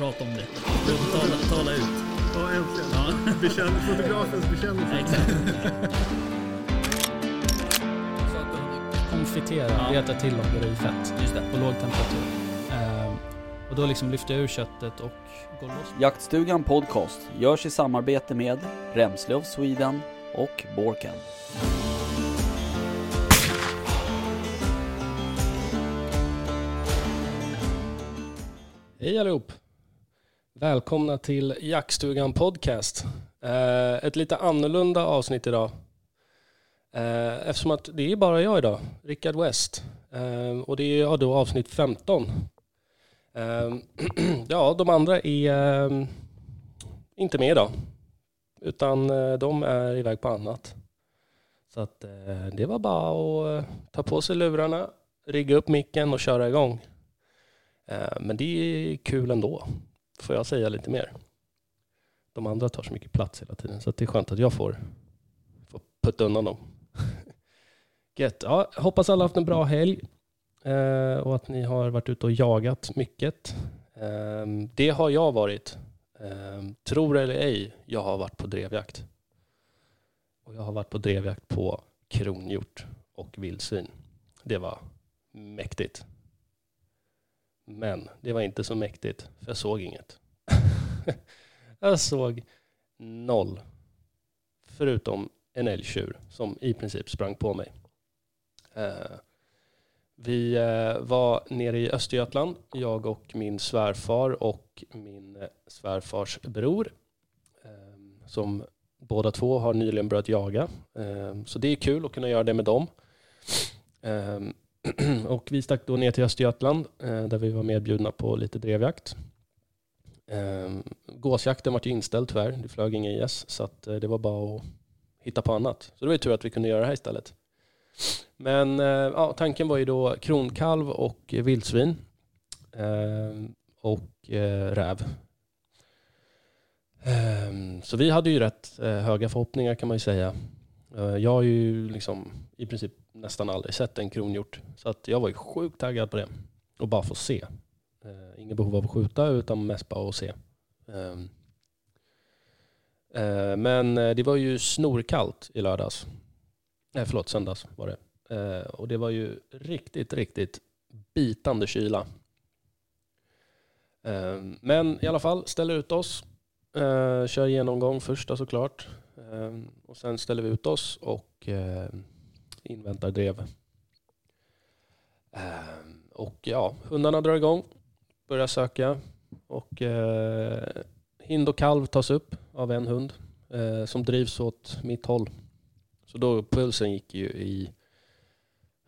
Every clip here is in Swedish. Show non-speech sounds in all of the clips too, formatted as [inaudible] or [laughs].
prata om det. Tala, tala ut. Ja, äntligen. Ja, Bekänn, fotografens bekännelse. exakt. Konfitera, Ja. reta till och göra i fett Just det. på låg temperatur. Ehm, och då liksom lyfter jag ur köttet och går loss. Jaktstugan Podcast görs i samarbete med Remsle of Sweden och Borken. Hej allihop! Välkomna till Jaktstugan Podcast. Eh, ett lite annorlunda avsnitt idag. Eh, eftersom att det är bara jag idag, Rickard West. Eh, och det är då avsnitt 15. [clears throat] Ja, de andra är inte med idag. Utan de är iväg på annat. Så att det var bara att ta på sig lurarna, rigga upp micken och köra igång. Men det är kul ändå, får jag säga lite mer. De andra tar så mycket plats hela tiden så att det är skönt att jag får, får putta undan dem. [laughs] Gött. Ja, hoppas alla haft en bra helg eh, och att ni har varit ute och jagat mycket. Eh, Det har jag varit. Eh, Tror eller ej, jag har varit på drevjakt. Och jag har varit på drevjakt på kronhjort och vildsvin. Det var mäktigt. Men det var inte så mäktigt, för jag såg inget. [laughs] jag såg noll. Förutom en älgtjur som i princip sprang på mig. Eh, vi eh, var nere i Östergötland, jag och min svärfar och min eh, svärfars bror. Ehm, som båda två har nyligen börjat jaga. Ehm, så det är kul att kunna göra det med dem. Ehm, [clears throat] Och vi stack då ner till Östergötland eh, där vi var medbjudna på lite drevjakt. Ehm, gåsjakten var ju inställd tyvärr, det flög inga IS så att eh, det var bara att hitta på annat. Så det var ju tur att vi kunde göra det här istället. Men eh, ja, tanken var ju då kronkalv och vildsvin ehm, och räv. Ehm, så vi hade ju rätt höga förhoppningar kan man ju säga. Eh, jag har ju liksom i princip nästan aldrig sett en kronhjort. Så att jag var ju sjukt taggad på det. Och bara få se. Eh, Inget behov av att skjuta utan mest bara att se. Ehm, eh, Men eh, det var ju snorkallt i lördags. Nej förlåt, söndags var det. Och det var ju riktigt, riktigt bitande kyla. Ehm, men i alla fall, ställer ut oss. Kör genomgång första såklart. Ehm, och sen ställer vi ut oss och ehm, inväntar drev. Ehm, och ja, hundarna drar igång, börjar söka och eh, hind och kalv tas upp av en hund eh, som drivs åt mitt håll. Så då pulsen gick ju i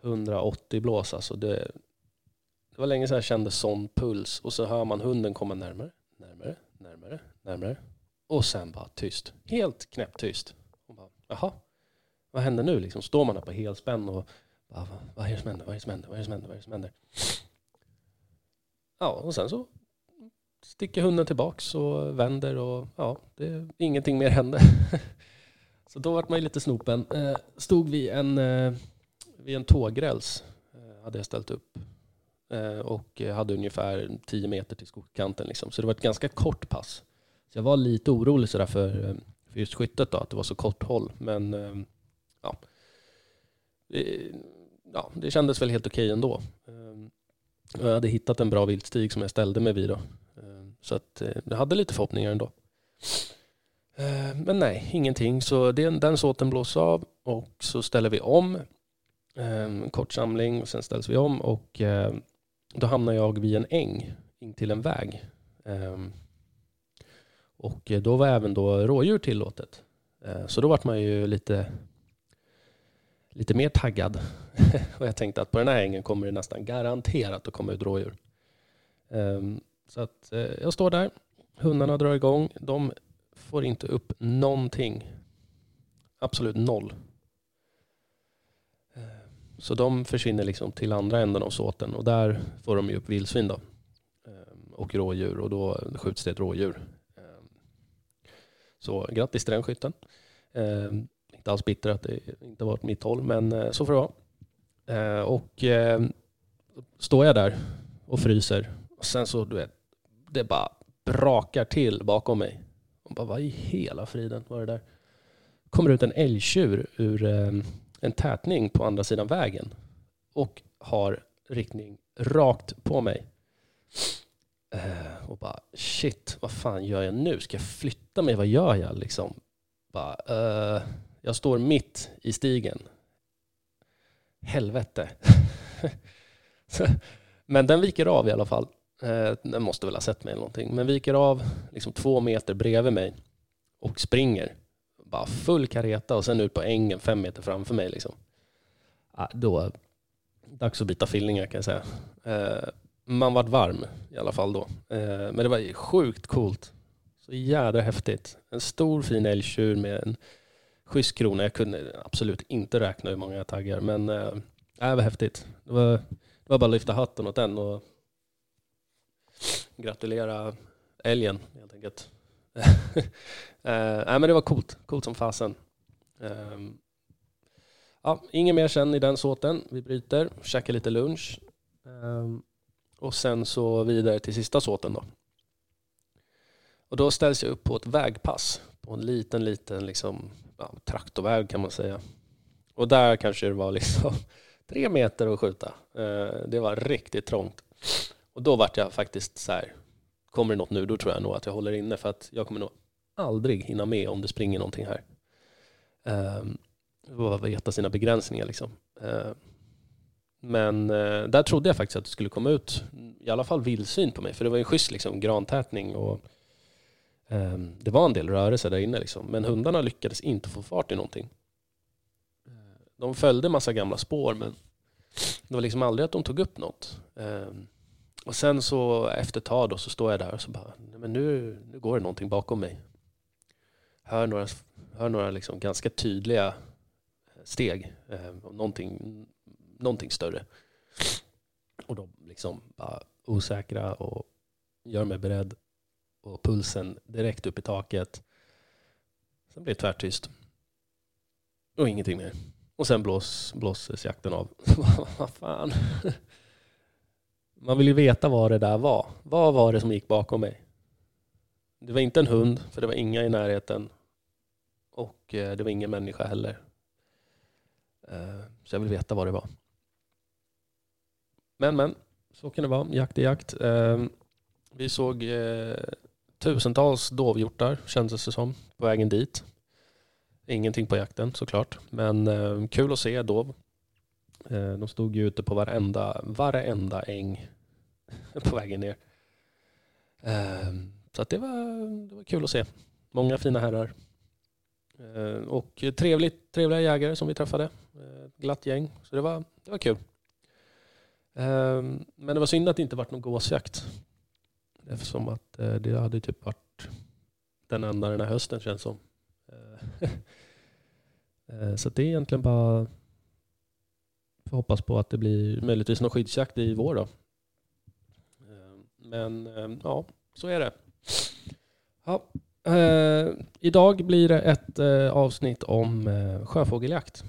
180 blås. Alltså det, det var länge sedan jag kände sån puls och så hör man hunden komma närmare, närmare, närmare, närmare och sen bara tyst. Helt knäpptyst. Och bara, Jaha, vad händer nu? Liksom står man där på helspänn och bara, vad, är det som händer? Vad är det som händer? Vad är det som händer? Vad är det som händer? Ja, och sen så sticker hunden tillbaks och vänder och ja, det, ingenting mer hände. [laughs] så då vart man ju lite snopen. Eh, stod vid en, eh, vid en tågräls, eh, hade jag ställt upp. Och hade ungefär 10 meter till skogskanten. Liksom. Så det var ett ganska kort pass. Så jag var lite orolig sådär för, för just skyttet då, att det var så kort håll. Men eh, ja, det, ja, det kändes väl helt okej ändå. Eh, jag hade hittat en bra viltstig som jag ställde mig vid då. Eh, så att jag hade lite förhoppningar ändå. Men nej, ingenting. Så den, den såten blåser av och så ställer vi om. En kort samling och sen ställs vi om och då hamnar jag vid en äng in till en väg. Och eh, då var även då rådjur tillåtet. Eh, så då vart man ju lite, lite mer taggad. [laughs] och jag tänkte att på den här ängen kommer det nästan garanterat att komma ut rådjur. Ehm, så att eh, jag står där, hundarna drar igång, de får inte upp någonting. Absolut noll. Ehm, så de försvinner liksom till andra änden av såten och där får de ju upp vildsvin då. Ehm, och rådjur och då skjuts det ett rådjur. Så grattis till den skytten. Eh, Inte alls bitter att det inte varit mitt håll men eh, så får det vara. Eh, och eh, står jag där och fryser och sen så du vet, det bara brakar till bakom mig. Och bara, vad i hela friden var det där? Kommer ut en älgtjur ur eh, en tätning på andra sidan vägen och har riktning rakt på mig. Eh, och bara shit, vad fan gör jag nu? Ska jag flytta mig? Vad gör jag liksom? Bara, eh, jag står mitt i stigen. Helvete. [laughs] Men den viker av i alla fall. Eh, den måste väl ha sett mig eller någonting. Men viker av liksom två meter bredvid mig och springer. Bara full kareta och sen ut på ängen fem meter framför mig. Liksom. Ah, då, dags att byta fillingar kan jag säga. Eh, man vart varm i alla fall då. Eh, men det var sjukt coolt. Så jädra häftigt. En stor fin älgtjur med en schysst krona. Jag kunde absolut inte räkna hur många jag taggar men eh, äh, det var häftigt. Det var, det var bara att lyfta hatten åt den och gratulera älgen helt enkelt. [laughs] Eh, äh, men det var coolt, coolt som fasen. Ähm, ja, inget mer sen i den såten. Vi bryter, käkar lite lunch ähm, och sen så vidare till sista såten då. Och då ställs jag upp på ett vägpass på en liten, liten liksom, ja, traktorväg kan man säga. Och där kanske det var liksom tre meter att skjuta. Det var riktigt trångt. Och då vart jag faktiskt så här, kommer det något nu, då tror jag nog att jag håller inne för att jag kommer nog aldrig hinna med om det springer någonting här. Um, veta sina begränsningar liksom. Men eh, där trodde jag faktiskt att det skulle komma ut i alla fall vildsvin på mig, för det var en schysst liksom, grantätning och eh, det var en del rörelse där inne. Liksom. Men hundarna lyckades inte få fart i någonting. De följde massa gamla spår men det var liksom aldrig att de tog upp något. Eh, och sen så efter ett tag då så står jag där och så bara, men nu, nu går det någonting bakom mig. Hör några, hör några liksom ganska tydliga eh, steg, eh, någonting, någonting större. Och de liksom bara osäkra och gör mig beredd. Och pulsen direkt upp i taket. Sen blir det tvärtyst. Och ingenting mer. Och sen blås, blåses jakten av. [laughs] Vad fan. Man vill ju veta vad det där var. Vad var det som gick bakom mig? Det var inte en hund, för det var inga i närheten. Och eh, det var ingen människa heller. Eh, så jag vill veta vad det var. Men, men, så kan det vara. Jakt är jakt. Eh, vi såg eh, tusentals dovhjortar, kändes det som, på vägen dit. Ingenting på jakten såklart, men ehm, kul att se dov. Eh, de stod ju ute på varenda, varenda äng [laughs] på vägen ner. Eh, så att det, var, det var kul att se. Många fina herrar. Eh, och trevligt, trevliga jägare som vi träffade. Eh, glatt gäng. Så det var, det var kul. Ehm, men det var synd att det inte vart någon gåsjakt. Eftersom att eh, det hade typ varit den enda den här hösten känns som. Eh, [laughs] eh, så det är egentligen bara Får hoppas på att det blir möjligtvis någon skyddsjakt i vår då. Ehm, men ehm, ja, så är det. Ja, eh, idag blir det ett eh, avsnitt om eh, sjöfågeljakt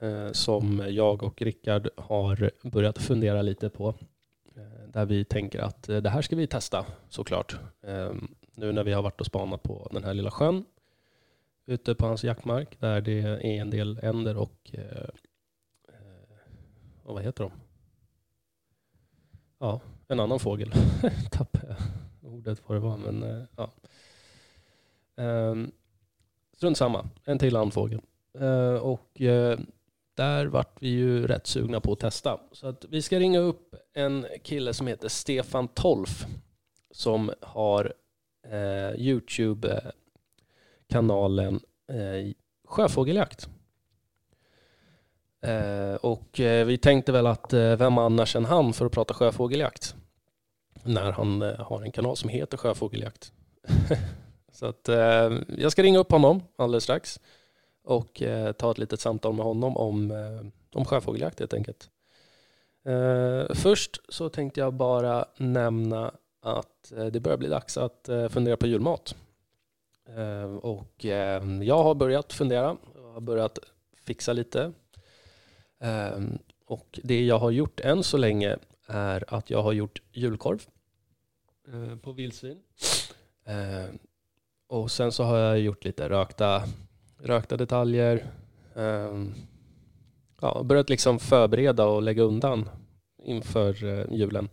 Eh, som jag och Rickard har börjat fundera lite på. Eh, där vi tänker att eh, det här ska vi testa såklart. Ehm, nu när vi har varit och spanat på den här lilla sjön ute på hans jaktmark där det är en del änder och och vad heter de? Ja, en annan fågel. [laughs] Tappade jag ordet vad det var, men ja. Ehm, strunt samma, en till andfågel. Och där vart vi ju rätt sugna på att testa. Så att vi ska ringa upp en kille som heter Stefan Tolf som har eh, Youtube-kanalen eh, Sjöfågeljakt. Eh, och eh, vi tänkte väl att eh, vem annars än han för att prata sjöfågeljakt? När han eh, har en kanal som heter Sjöfågeljakt. [laughs] Så att eh, jag ska ringa upp honom alldeles strax och eh, ta ett litet samtal med honom om, eh, om sjöfågeljakt helt enkelt. Eh, först så tänkte jag bara nämna att det börjar bli dags att fundera på julmat. Och jag har börjat fundera, jag har börjat fixa lite och det jag har gjort än så länge är att jag har gjort julkorv. eh, på vildsvin. Eh, och sen så har jag gjort lite rökta, rökta detaljer. Ehm, ja, börjat liksom förbereda och lägga undan inför eh, julen.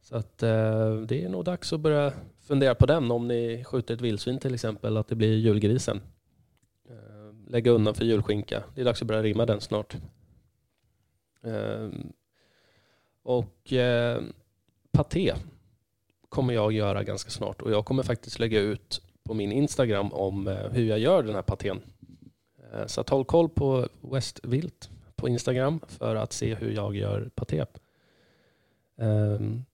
Så att eh, det är nog dags att börja fundera på den om ni skjuter ett vildsvin till exempel, att det blir julgrisen. Ehm, lägga undan för julskinka. Det är dags att börja rimma den snart. Ehm, och eh, paté kommer jag göra ganska snart och jag kommer faktiskt lägga ut på min Instagram om eh, hur jag gör den här patén. Eh, Så att håll koll på Westvilt på Instagram för att se hur jag gör paté. Ehm,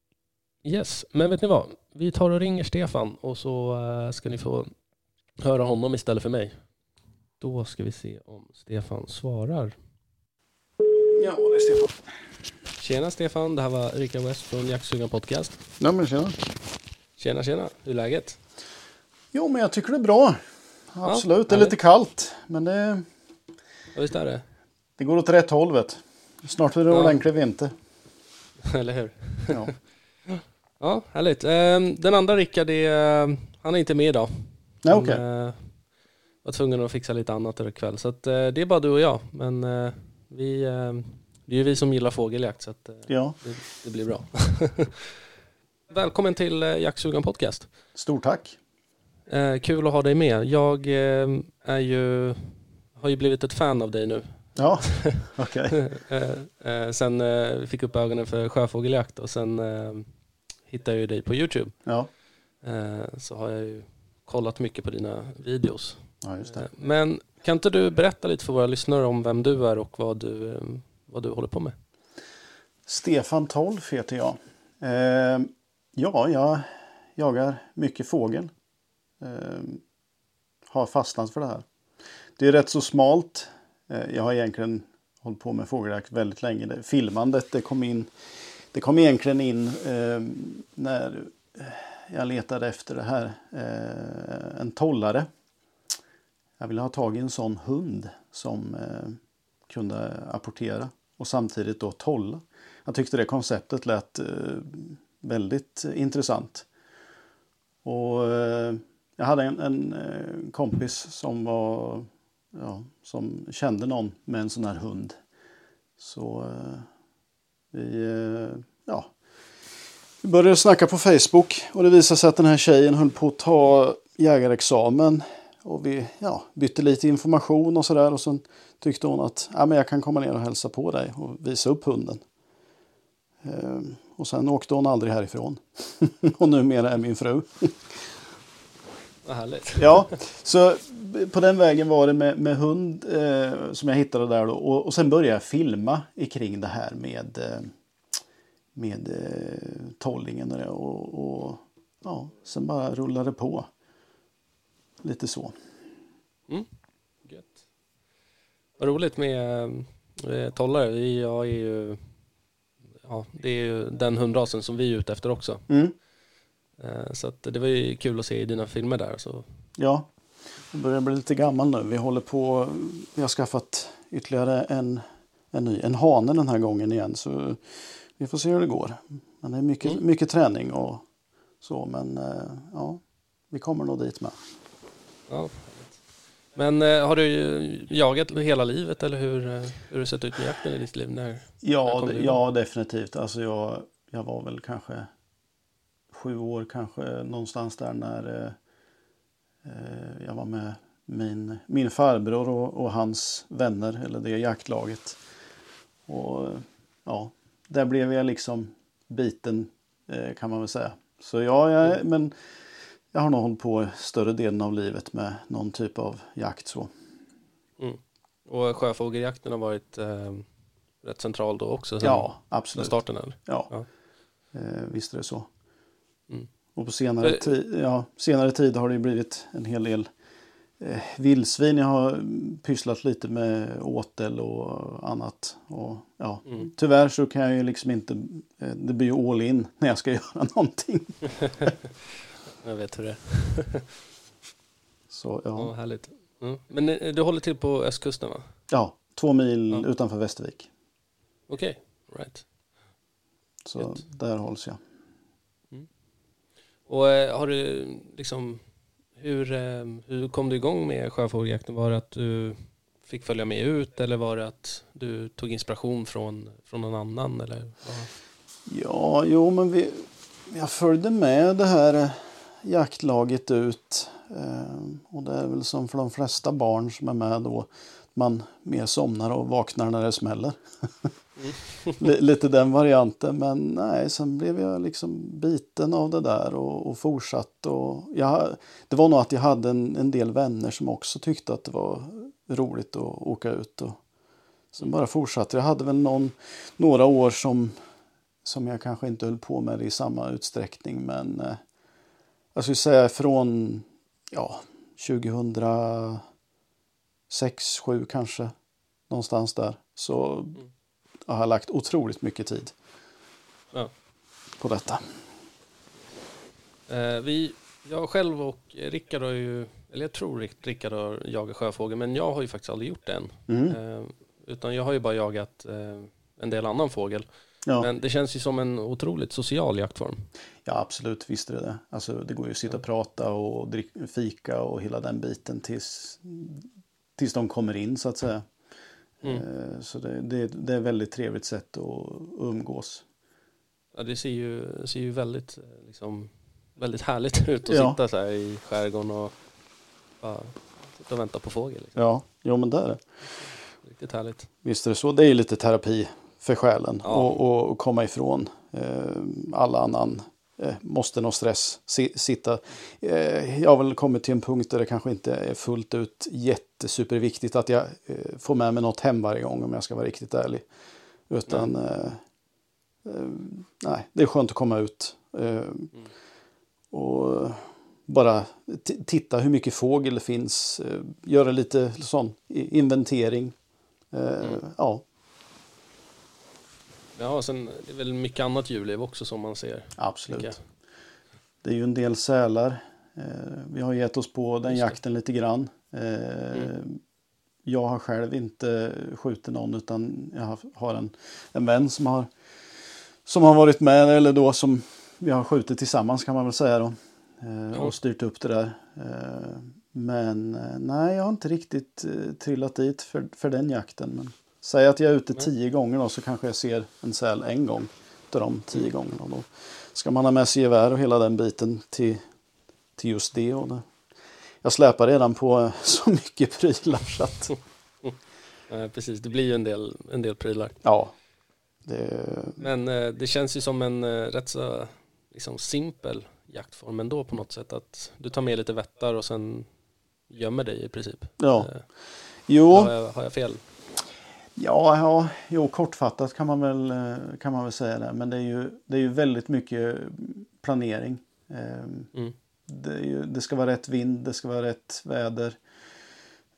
yes, men vet ni vad? Vi tar och ringer Stefan och så eh, ska ni få höra honom istället för mig. Då ska vi se om Stefan svarar. Ja, det är Stefan. Tjena Stefan, det här var Rickard West från Jaktsugan Podcast. Ja, men tjena. Tjena tjena, hur är läget? Jo, men jag tycker det är bra. Absolut, det är lite kallt. Men det, Ja, visst är det? det går åt rätt håll vet. Snart är det Ja. ordentlig vinter. [laughs] Eller hur? Ja. [laughs] Ja, härligt. Ehm, Den andra Rickard, är, eh, han är inte med idag. Nej, okej. eh, var tvungen att fixa lite annat idag kväll. Så att, eh, det är bara du och jag. Men vi, eh, det är ju vi som gillar fågeljakt så att, Ja, det, det blir bra. [laughs] Välkommen till Jaktsugan Podcast. stort tack. Eh, kul att ha dig med. Jag eh, är ju, har ju blivit ett fan av dig nu. Ja, [laughs] okej. eh, eh, sen eh, fick upp ögonen för sjöfågeljakt och sen eh, hittade jag dig på Youtube. Ja. Eh, så har jag ju kollat mycket på dina videos. ja, just det. men kan inte du berätta lite för våra lyssnare om vem du är och vad du, eh, vad du håller på med? Stefan Tolf heter jag. Eh, ja, jag jagar mycket fågel. Eh, har fastnat för det här. Det är rätt så smalt. Eh, jag har egentligen hållit på med fågeljakt väldigt länge. Det, filmandet det kom in det kom egentligen in eh, när jag letade efter det här. Eh, en tollare. Jag ville ha tag i en sån hund som eh, kunde apportera och samtidigt då tolla. Jag tyckte det konceptet lät eh, väldigt intressant. Och eh, jag hade en, en eh, kompis som var ja, som kände någon med en sån här hund. Så eh, vi, eh, ja, vi började snacka på Facebook och det visade sig att den här tjejen höll på att ta jägarexamen. Och vi ja, bytte lite information och sådär och sen tyckte hon att ja, men jag kan komma ner och hälsa på dig och visa upp hunden. Ehm, och sen åkte hon aldrig härifrån. [laughs] och numera är min fru. [laughs] Vad härligt. Ja, så på den vägen var det med, med hund eh, som jag hittade där då. Och, och sen började jag filma i kring det här med, eh, med eh, tollingen och det. Och, och ja, sen bara rullade det på. Lite så. Gött. Vad roligt med eh, tollare. Jag är ju, ja, det är ju den hundrasen som vi är ute efter också. Mm. Eh, så det var ju kul att se i dina filmer där. Så. Ja, jag börjar bli lite gammal nu. Vi håller på, vi har skaffat ytterligare en, en ny, en hane den här gången igen. Så vi får se hur det går. Men det är mycket, Mm. mycket träning och så. Men eh, ja, vi kommer nog dit med. Ja. Men eh, har du jagat hela livet eller hur, eh, hur har det sett ut med jakten i ditt liv? När, När Ja, igång? ja definitivt. Alltså jag, jag var väl kanske sju år kanske någonstans där när eh, jag var med min, min farbror och, och hans vänner, eller det jaktlaget. Och ja, där blev jag liksom biten eh, kan man väl säga. Så ja, jag, men jag har nog hållit på större delen av livet med någon typ av jakt så. och sjöfågeljakten har varit eh, rätt central då också? Ja, absolut. starten eller? Ja, Ja. Eh, visst är det så. Mm. Och på senare, Eh. ti- ja, senare tid har det blivit en hel del eh, vildsvin. Jag har mm, pysslat lite med åtel och annat. Och, ja, Mm. Tyvärr så kan jag ju liksom inte, eh, det blir ju all in när jag ska [laughs] göra någonting. [laughs] Jag vet hur det är. [laughs] Så Ja, ja, härligt. Mm. Men eh, du håller till på östkusten va? ja två mil Ja. utanför Västervik. Okej, right. Så Gött. där hålls jag. Och eh, har du liksom, hur, eh, hur kom du igång med sjöfågeljakten? Var det att du fick följa med ut eller var det att du tog inspiration från, från någon annan? Eller vad? Ja, jo, men vi, jag följde med det här eh, jaktlaget ut. Och det är väl som för de flesta barn som är med då. Man mer somnar och vaknar när det smäller. [laughs] Mm. [laughs] Lite den varianten. Men nej, sen blev jag liksom biten av det där och, och fortsatte. Och jag, det var nog att jag hade en, en del vänner som också tyckte att det var roligt att åka ut. Och, sen bara fortsatte. Jag hade väl någon, några år som som jag kanske inte höll på med i samma utsträckning. Men eh, jag skulle säga från ja, 2006, 2007 kanske. Någonstans där. Så mm jag har lagt otroligt mycket tid Ja. på detta. Eh, vi, jag själv och Rickard har ju, eller jag tror Rick- Rickard har jagat sjöfågel, men jag har ju faktiskt aldrig gjort det än. Mm. Eh, utan jag har ju bara jagat eh, en del annan fågel. Ja. Men det känns ju som en otroligt social jaktform. ja, absolut. Visst är det det. Alltså, det går ju att sitta och prata och drick, fika och hela den biten tills, tills de kommer in så att säga. Mm. Eh, Så det, det, det är ett väldigt trevligt sätt att umgås. Ja, det ser ju, ser ju väldigt, eh, liksom, väldigt härligt [laughs] ut att Ja. sitta så här i skärgården och bara sitta och vänta på fågel. Liksom. Ja, jo men det är det. Riktigt härligt. Visst är det så. Det är ju lite terapi för själen. Ja. Och, och, komma ifrån eh, all annan måste och stress. Si, sitta. Eh, jag har väl kommit till en punkt där det kanske inte är fullt ut jättesuperviktigt att jag eh, får med mig något hem varje gång om jag ska vara riktigt ärlig. Utan eh, eh, nej, det är skönt att komma ut. Eh, Och bara titta hur mycket fågel det finns. Eh, göra lite sån inventering. Eh, Ja, Ja, och sen är det väl mycket annat djurliv också som man ser. absolut. Det är ju en del sälar. Eh, vi har gett oss på den Just det. jakten lite grann. Eh, Jag har själv inte skjutit någon utan jag har- har en, en vän som har, som har varit med eller då som vi har skjutit tillsammans kan man väl säga då. Eh, Ja. Och styrt upp det där. Eh, Men eh, nej, jag har inte riktigt eh, trillat dit för, för den jakten. Men säg att jag är ute tio gånger då så kanske jag ser en säl en gång. Utav de tio gångerna. Då ska man ha med sig gevär och hela den biten till, till just det. Och det. Jag släpar redan på eh, [laughs] så mycket prylar så att [laughs] precis, det blir ju en del, en del prylar. ja. Det, Men eh, det känns ju som en eh, rätt så liksom, simpel jaktform ändå på något sätt. Att du tar med lite vättar och sen gömmer dig i princip. ja. Jo, har, jag, har jag fel? Ja, ja, jo, kortfattat kan man väl, eh, kan man väl säga det. Men det är ju, det är ju väldigt mycket planering. Ehm, Mm. Det, ju, det ska vara rätt vind, det ska vara rätt väder.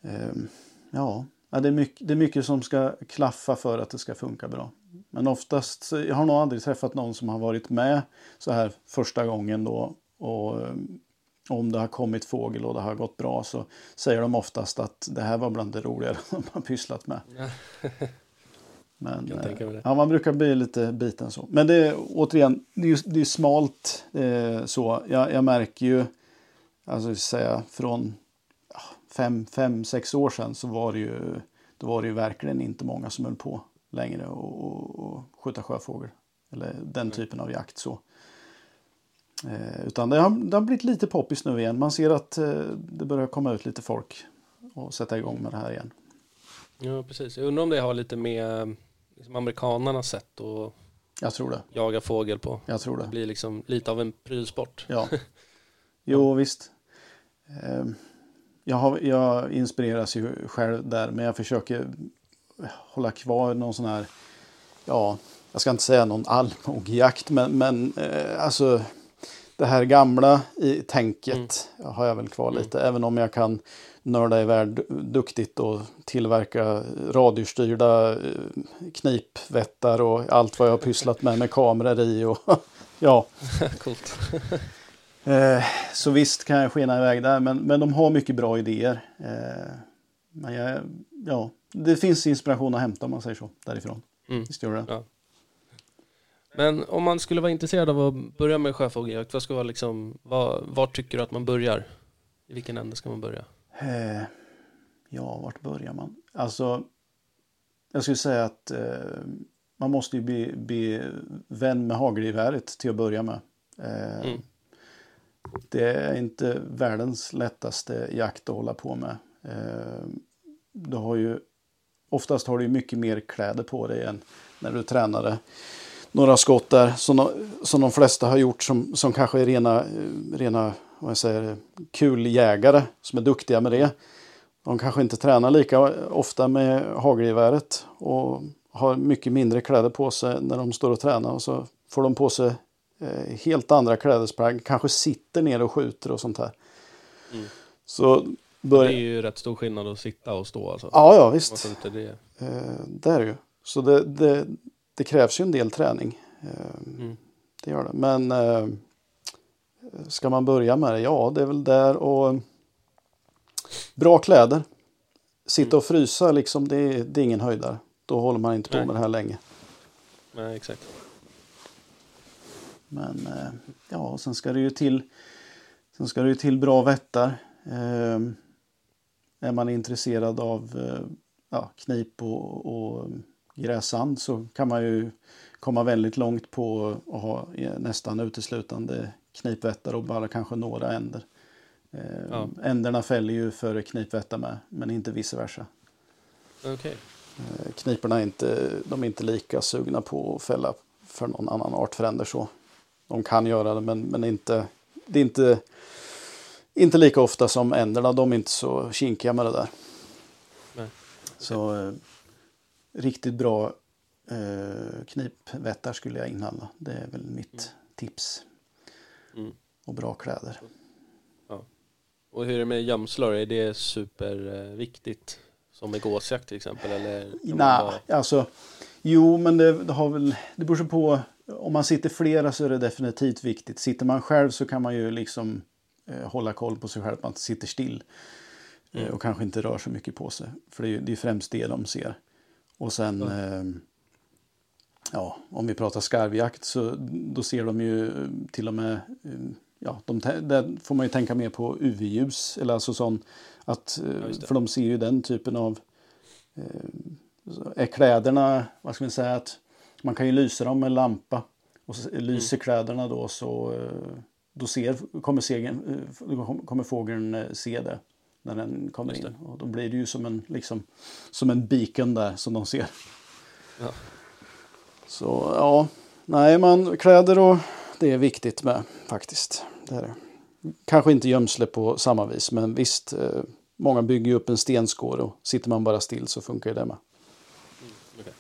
Ehm, ja, det, är mycket, det är mycket som ska klaffa för att det ska funka bra. Men oftast, jag har nog aldrig träffat någon som har varit med så här första gången då. Och ehm, om det har kommit fågel och det har gått bra så säger de oftast att det här var bland det roligare [laughs] de har pysslat med. [laughs] Men, eh. Ja, man brukar bli lite biten så. Men det är återigen, det är, det är smalt eh, så. Jag, jag märker ju, alltså säga från ja, fem, fem, sex år sedan så var det ju, då var det ju verkligen inte många som höll på längre och, och, och skjuta sjöfågel. Eller den typen av jakt så. Eh, utan det har, det har blivit lite poppis nu igen. Man ser att eh, det börjar komma ut lite folk och sätta igång med det här igen. Ja, precis. Jag undrar om det har lite med liksom, amerikanernas sätt att Jag tror det. jaga fågel på. Jag tror det. Det blir liksom lite av en prylsport. Ja. [laughs] Jo, visst. Ehm, Jag, har, jag inspireras ju själv där, men jag försöker hålla kvar någon sån här, ja, jag ska inte säga någon allmogjakt, men, men eh, alltså det här gamla i tänket har jag väl kvar lite, även om jag kan nörda iväg du- duktigt och tillverka radiostyrda eh, knipvättar och allt vad jag har pysslat med med kameror i och [laughs] ja. [laughs] Coolt. [laughs] Eh, så visst kan jag skena iväg där, men, men de har mycket bra idéer. Eh, men jag, ja, det finns inspiration att hämta om man säger så, därifrån. Mm. Visst gör det. Ja. Men om man skulle vara intresserad av att börja med sjöfågeljakt, vad ska vara liksom, vad, var tycker du att man börjar? I vilken ände ska man börja? Eh, ja, vart börjar man? Alltså, jag skulle säga att eh, man måste ju bli, bli vän med hagelgeväret till att börja med. Eh, Mm. Det är inte världens lättaste jakt att hålla på med. Eh, du har ju, oftast har du mycket mer kläder på dig än när du tränade några skott där som de, som de flesta har gjort som, som kanske är rena, rena vad jag säger, kuljägare som är duktiga med det. De kanske inte tränar lika ofta med hagelgeväret och har mycket mindre kläder på sig när de står och tränar och så får de på sig eh, helt andra klädesplagg, kanske sitter ner och skjuter och sånt här. Mm. Så Det bör... är ju rätt stor skillnad att sitta och stå alltså. Ja, ja visst. Det? Eh, det är det ju. Så det, det, det krävs ju en del träning. Eh, Mm. Det gör det. Men eh, ska man börja med det? Ja, det är väl där och bra kläder. Sitta och frysa liksom, det är, det är ingen höjdare. Då håller man inte på Nej. med det här länge. Nej, exakt. Men eh, ja, sen ska det ju till, sen ska det ju till bra vättar. Eh, är man intresserad av eh, ja, knip och, och gräsand så kan man ju komma väldigt långt på att ha nästan uteslutande knipvättar och bara kanske några änder. Ja. Änderna fäller ju före knipvättar med, men inte vice versa. Okej. Eh, Kniporna är inte, de är inte lika sugna på att fälla för någon annan artfränder så. De kan göra det men, men inte, det är inte, inte lika ofta som änderna. De är inte så kinkiga med det där. Nej. Så eh, riktigt bra eh, knipvättar skulle jag inhandla. Det är väl mitt tips. Mm. Och bra kläder. Och hur är det med gömslor? Är det superviktigt? Som med gåsjakt till exempel? Eller Nej, bara- alltså jo, men det, det har väl, det beror på. Om man sitter flera så är det definitivt viktigt. Sitter man själv så kan man ju liksom eh, hålla koll på sig själv, att man inte sitter still. Eh, Mm. och kanske inte rör så mycket på sig. För det är ju det är främst det de ser. Och sen, Ja. eh, ja, om vi pratar skarvjakt så då ser de ju eh, till och med, eh, ja, de, där får man ju tänka mer på UV-ljus. Eller alltså sån, att, eh, Ja, det. för de ser ju den typen av eh, så är kläderna, vad ska man säga, att man kan ju lysa dem med lampa. Och så lyser Mm. kläderna då så eh, då ser, kommer, segern, eh, kommer fågeln eh, se det när den kommer in. Och då blir det ju som en, liksom, som en beacon där som de ser. Ja. Så ja, nej man, kläder och det är viktigt med faktiskt. Det är det. Kanske inte gömsle på samma vis men visst, eh, många bygger ju upp en stenskår och sitter man bara still så funkar det med. Okej.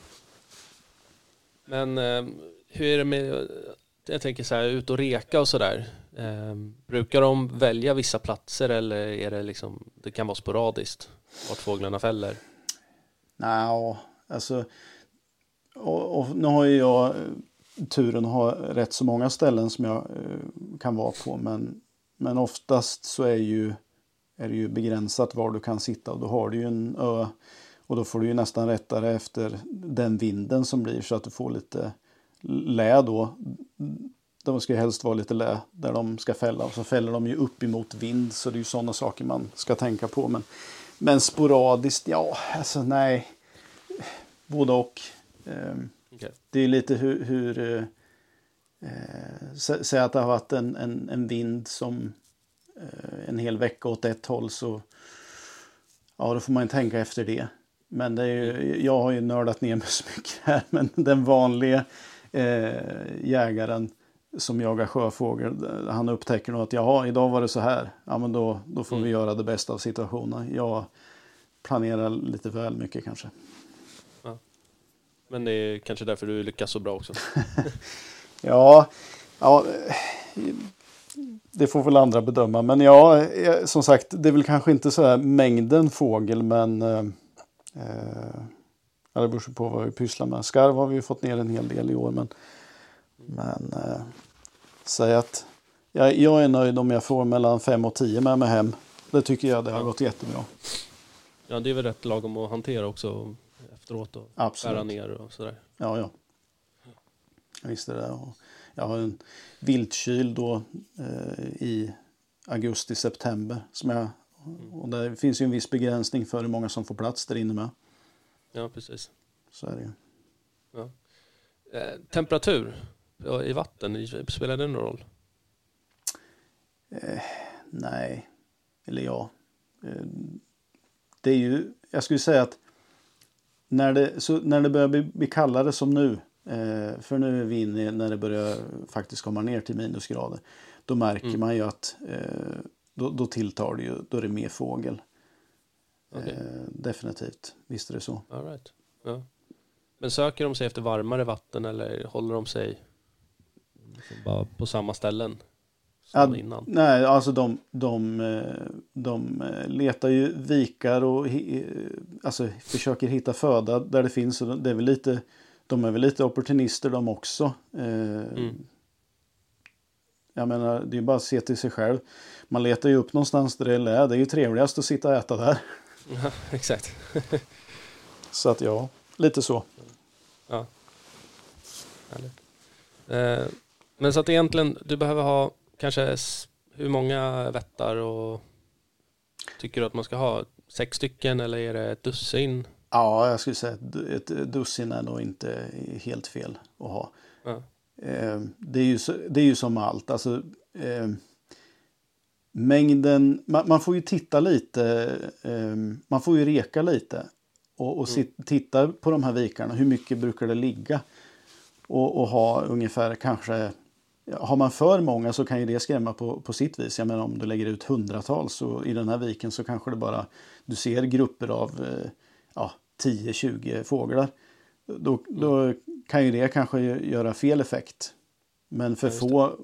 Men eh, hur är det med, jag tänker så här, ut och reka och sådär. Eh, brukar de välja vissa platser eller är det liksom, det kan vara sporadiskt vart fåglarna fäller? Nej, alltså. Och, och nu har ju jag eh, turen att ha rätt så många ställen som jag eh, kan vara på. Men, men oftast så är, ju, är det ju begränsat var du kan sitta. Och då har du ju en ö. Och då får du ju nästan rättare efter den vinden som blir så att du får lite lä då. De ska helst vara lite lä där de ska fälla. Och så fäller de ju upp emot vind. Så det är ju sådana saker man ska tänka på. Men, men sporadiskt, ja, alltså nej. Både och. Ehm. Det är lite hur... hur eh, eh, sä- Säg att det har varit en, en, en vind som eh, en hel vecka åt ett håll så... Ja, då får man ju tänka efter det. Men det är ju, jag har ju nördat ner mig så mycket här. [laughs] Men den vanliga eh, jägaren som jagar sjöfågel, han upptäcker nog att jaha, idag var det så här. Ja, men då, då får vi Mm. göra det bästa av situationen. Jag planerar lite väl mycket kanske. Men det är kanske därför du lyckas så bra också. [laughs] Ja, ja, det får väl andra bedöma. Men ja, eh, som sagt, det är väl kanske inte så här mängden fågel, men eh, eh, ja, det beror på vad vi pysslar med. Skarv har vi ju fått ner en hel del i år, men, men eh, säg att jag, jag är nöjd om jag får mellan 5 och 10 med mig hem. Det tycker jag det har gått jättebra. Ja, det är väl rätt lagom att hantera också efteråt och skära Absolut. ner och sådär. Ja, ja. Visst är det. Och jag har en viltkyl då eh, i augusti-september. Som jag, och det finns ju en viss begränsning för hur många som får plats där inne med. Ja, precis. Så är det ju. Eh, temperatur ja, i vatten, spelar det någon roll? Nej, eller ja. Eh, Det är ju, jag skulle säga att när det, så när det börjar bli, bli kallare som nu, eh, för nu är vi inne när det börjar faktiskt komma ner till minusgrader, då märker Mm. man ju att eh, då, då tilltar det ju, då är det mer fågel. Okej. Eh, definitivt, visst är det så. All right. ja. Men söker de sig efter varmare vatten eller håller de sig liksom bara på samma ställen som Ja, innan? Nej, alltså de, de, eh, de eh, letar ju vikar och eh, alltså, försöker hitta föda där det finns. Det är väl lite, de är väl lite opportunister de också. Mm. Jag menar, det är bara att se till sig själv. Man letar ju upp någonstans där det är. Det är ju trevligast att sitta och äta där. Ja, [laughs] exakt. [laughs] Så att ja, lite så. Ja. Härligt. Eh, men så att egentligen, du behöver ha kanske hur många vättar och tycker du att man ska ha? Sex stycken eller är det ett dussin? Ja, jag skulle säga att ett dussin är nog inte helt fel att ha. Ja. Eh, det, är ju så, det är ju som allt. Alltså, eh, mängden, man, man får ju titta lite, eh, man får ju reka lite. Och, och sit, titta på de här vikarna, hur mycket brukar det ligga? Och, och ha ungefär kanske, har man för många så kan ju det skrämma på, på sitt vis. Jag menar om du lägger ut hundratals så i den här viken så kanske det bara, du ser grupper av eh, ja, 10-20 fåglar. Då, då kan ju det kanske göra fel effekt. Men för Ja, få,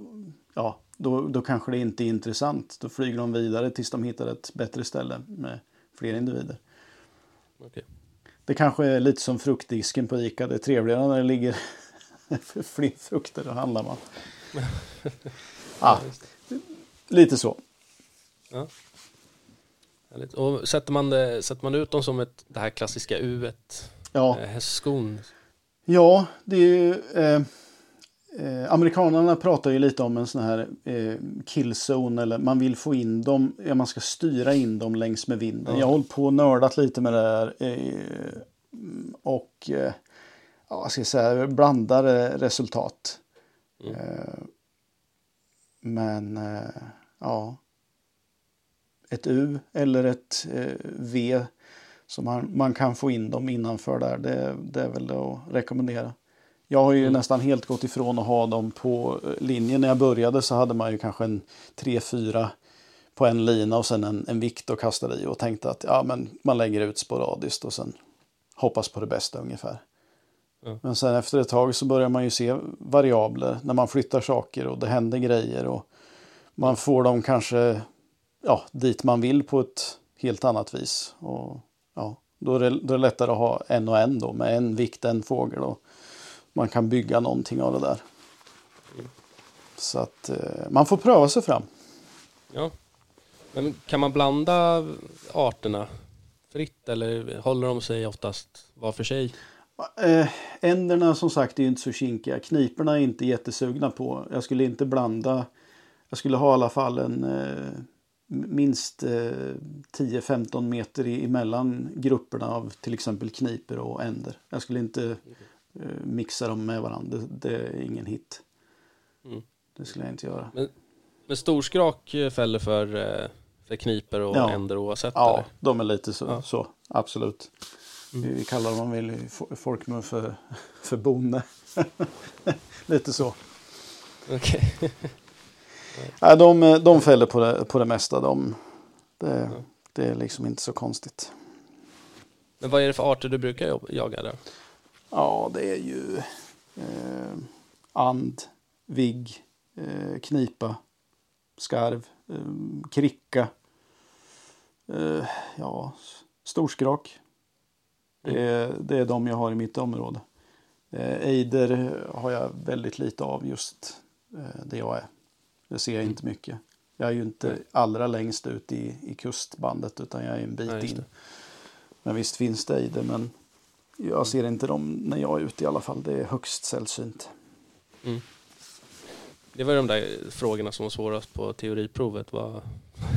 ja, då, då kanske det inte är intressant. Då flyger de vidare tills de hittar ett bättre ställe med fler individer. Okej. Det kanske är lite som fruktdisken på Ica. Det är trevligare när det ligger [laughs] fler frukter, då handlar man. [laughs] Ja, lite så. Ja. Och sätter man, det, sätter man ut dem som ett, det här klassiska U, Ja, eh, hästskon? ja det är ju... Eh, eh, amerikanerna pratar ju lite om en sån här eh, killzone. Eller man vill få in dem, ja, man ska styra in dem längs med vinden. Ja. Jag har hållit på och nördat lite med det här. Eh, och eh, ja, jag ska säga blandade resultat. Mm. Eh, men eh, ja. Ett U eller ett eh, V som man, man kan få in dem innanför där. Det, det är väl att rekommendera. Jag har ju Mm. nästan helt gått ifrån att ha dem på eh, linjen. När jag började så hade man ju kanske en 3-4 på en lina och sen en, en vikt och kastade i och tänkte att ja, men man lägger ut sporadiskt och sen hoppas på det bästa ungefär. Ja. Men sen efter ett tag så börjar man ju se variabler när man flyttar saker och det händer grejer och man får dem kanske ja, dit man vill på ett helt annat vis. Och, ja, då, är det, då är det lättare att ha en och en då med en vikt, en fågel och man kan bygga någonting av det där. Så att eh, man får pröva sig fram. Ja. Men kan man blanda arterna fritt eller håller de sig oftast var för sig? Eh, änderna som sagt är inte så kinkiga. Kniporna är inte jättesugna på. Jag skulle inte blanda. Jag skulle ha i alla fall en eh, minst eh, 10-15 meter i- emellan grupperna av till exempel kniper och änder. Jag skulle inte mixa dem med varandra. Det, det är ingen hit. Mm. Det skulle jag inte göra. Men storskrak eh, fäller för, eh, för kniper och Ja. änder oavsett? Ja, eller? de är lite så. Ja. så absolut. Mm. Vi kallar dem i fo- folkmun för, för bonde. [laughs] lite så. Okej. [laughs] Nej, de, de fäller på det, på det mesta. De, det, Ja. det är liksom inte så konstigt. Men vad är det för arter du brukar jaga där? Ja, det är ju eh, and, vigg, eh, knipa, skarv, eh, kricka. Eh, ja, storskrak. Det är, det är de jag har i mitt område. Eh, ejder har jag väldigt lite av just eh, där jag är. Det ser jag inte mycket. Jag är ju inte allra längst ut i, i kustbandet utan jag är en bit Nej, in. det. Men visst finns det ejder men jag ser inte dem när jag är ute i alla fall. Det är högst sällsynt. Det var de där frågorna som var svårast på teoriprovet. Var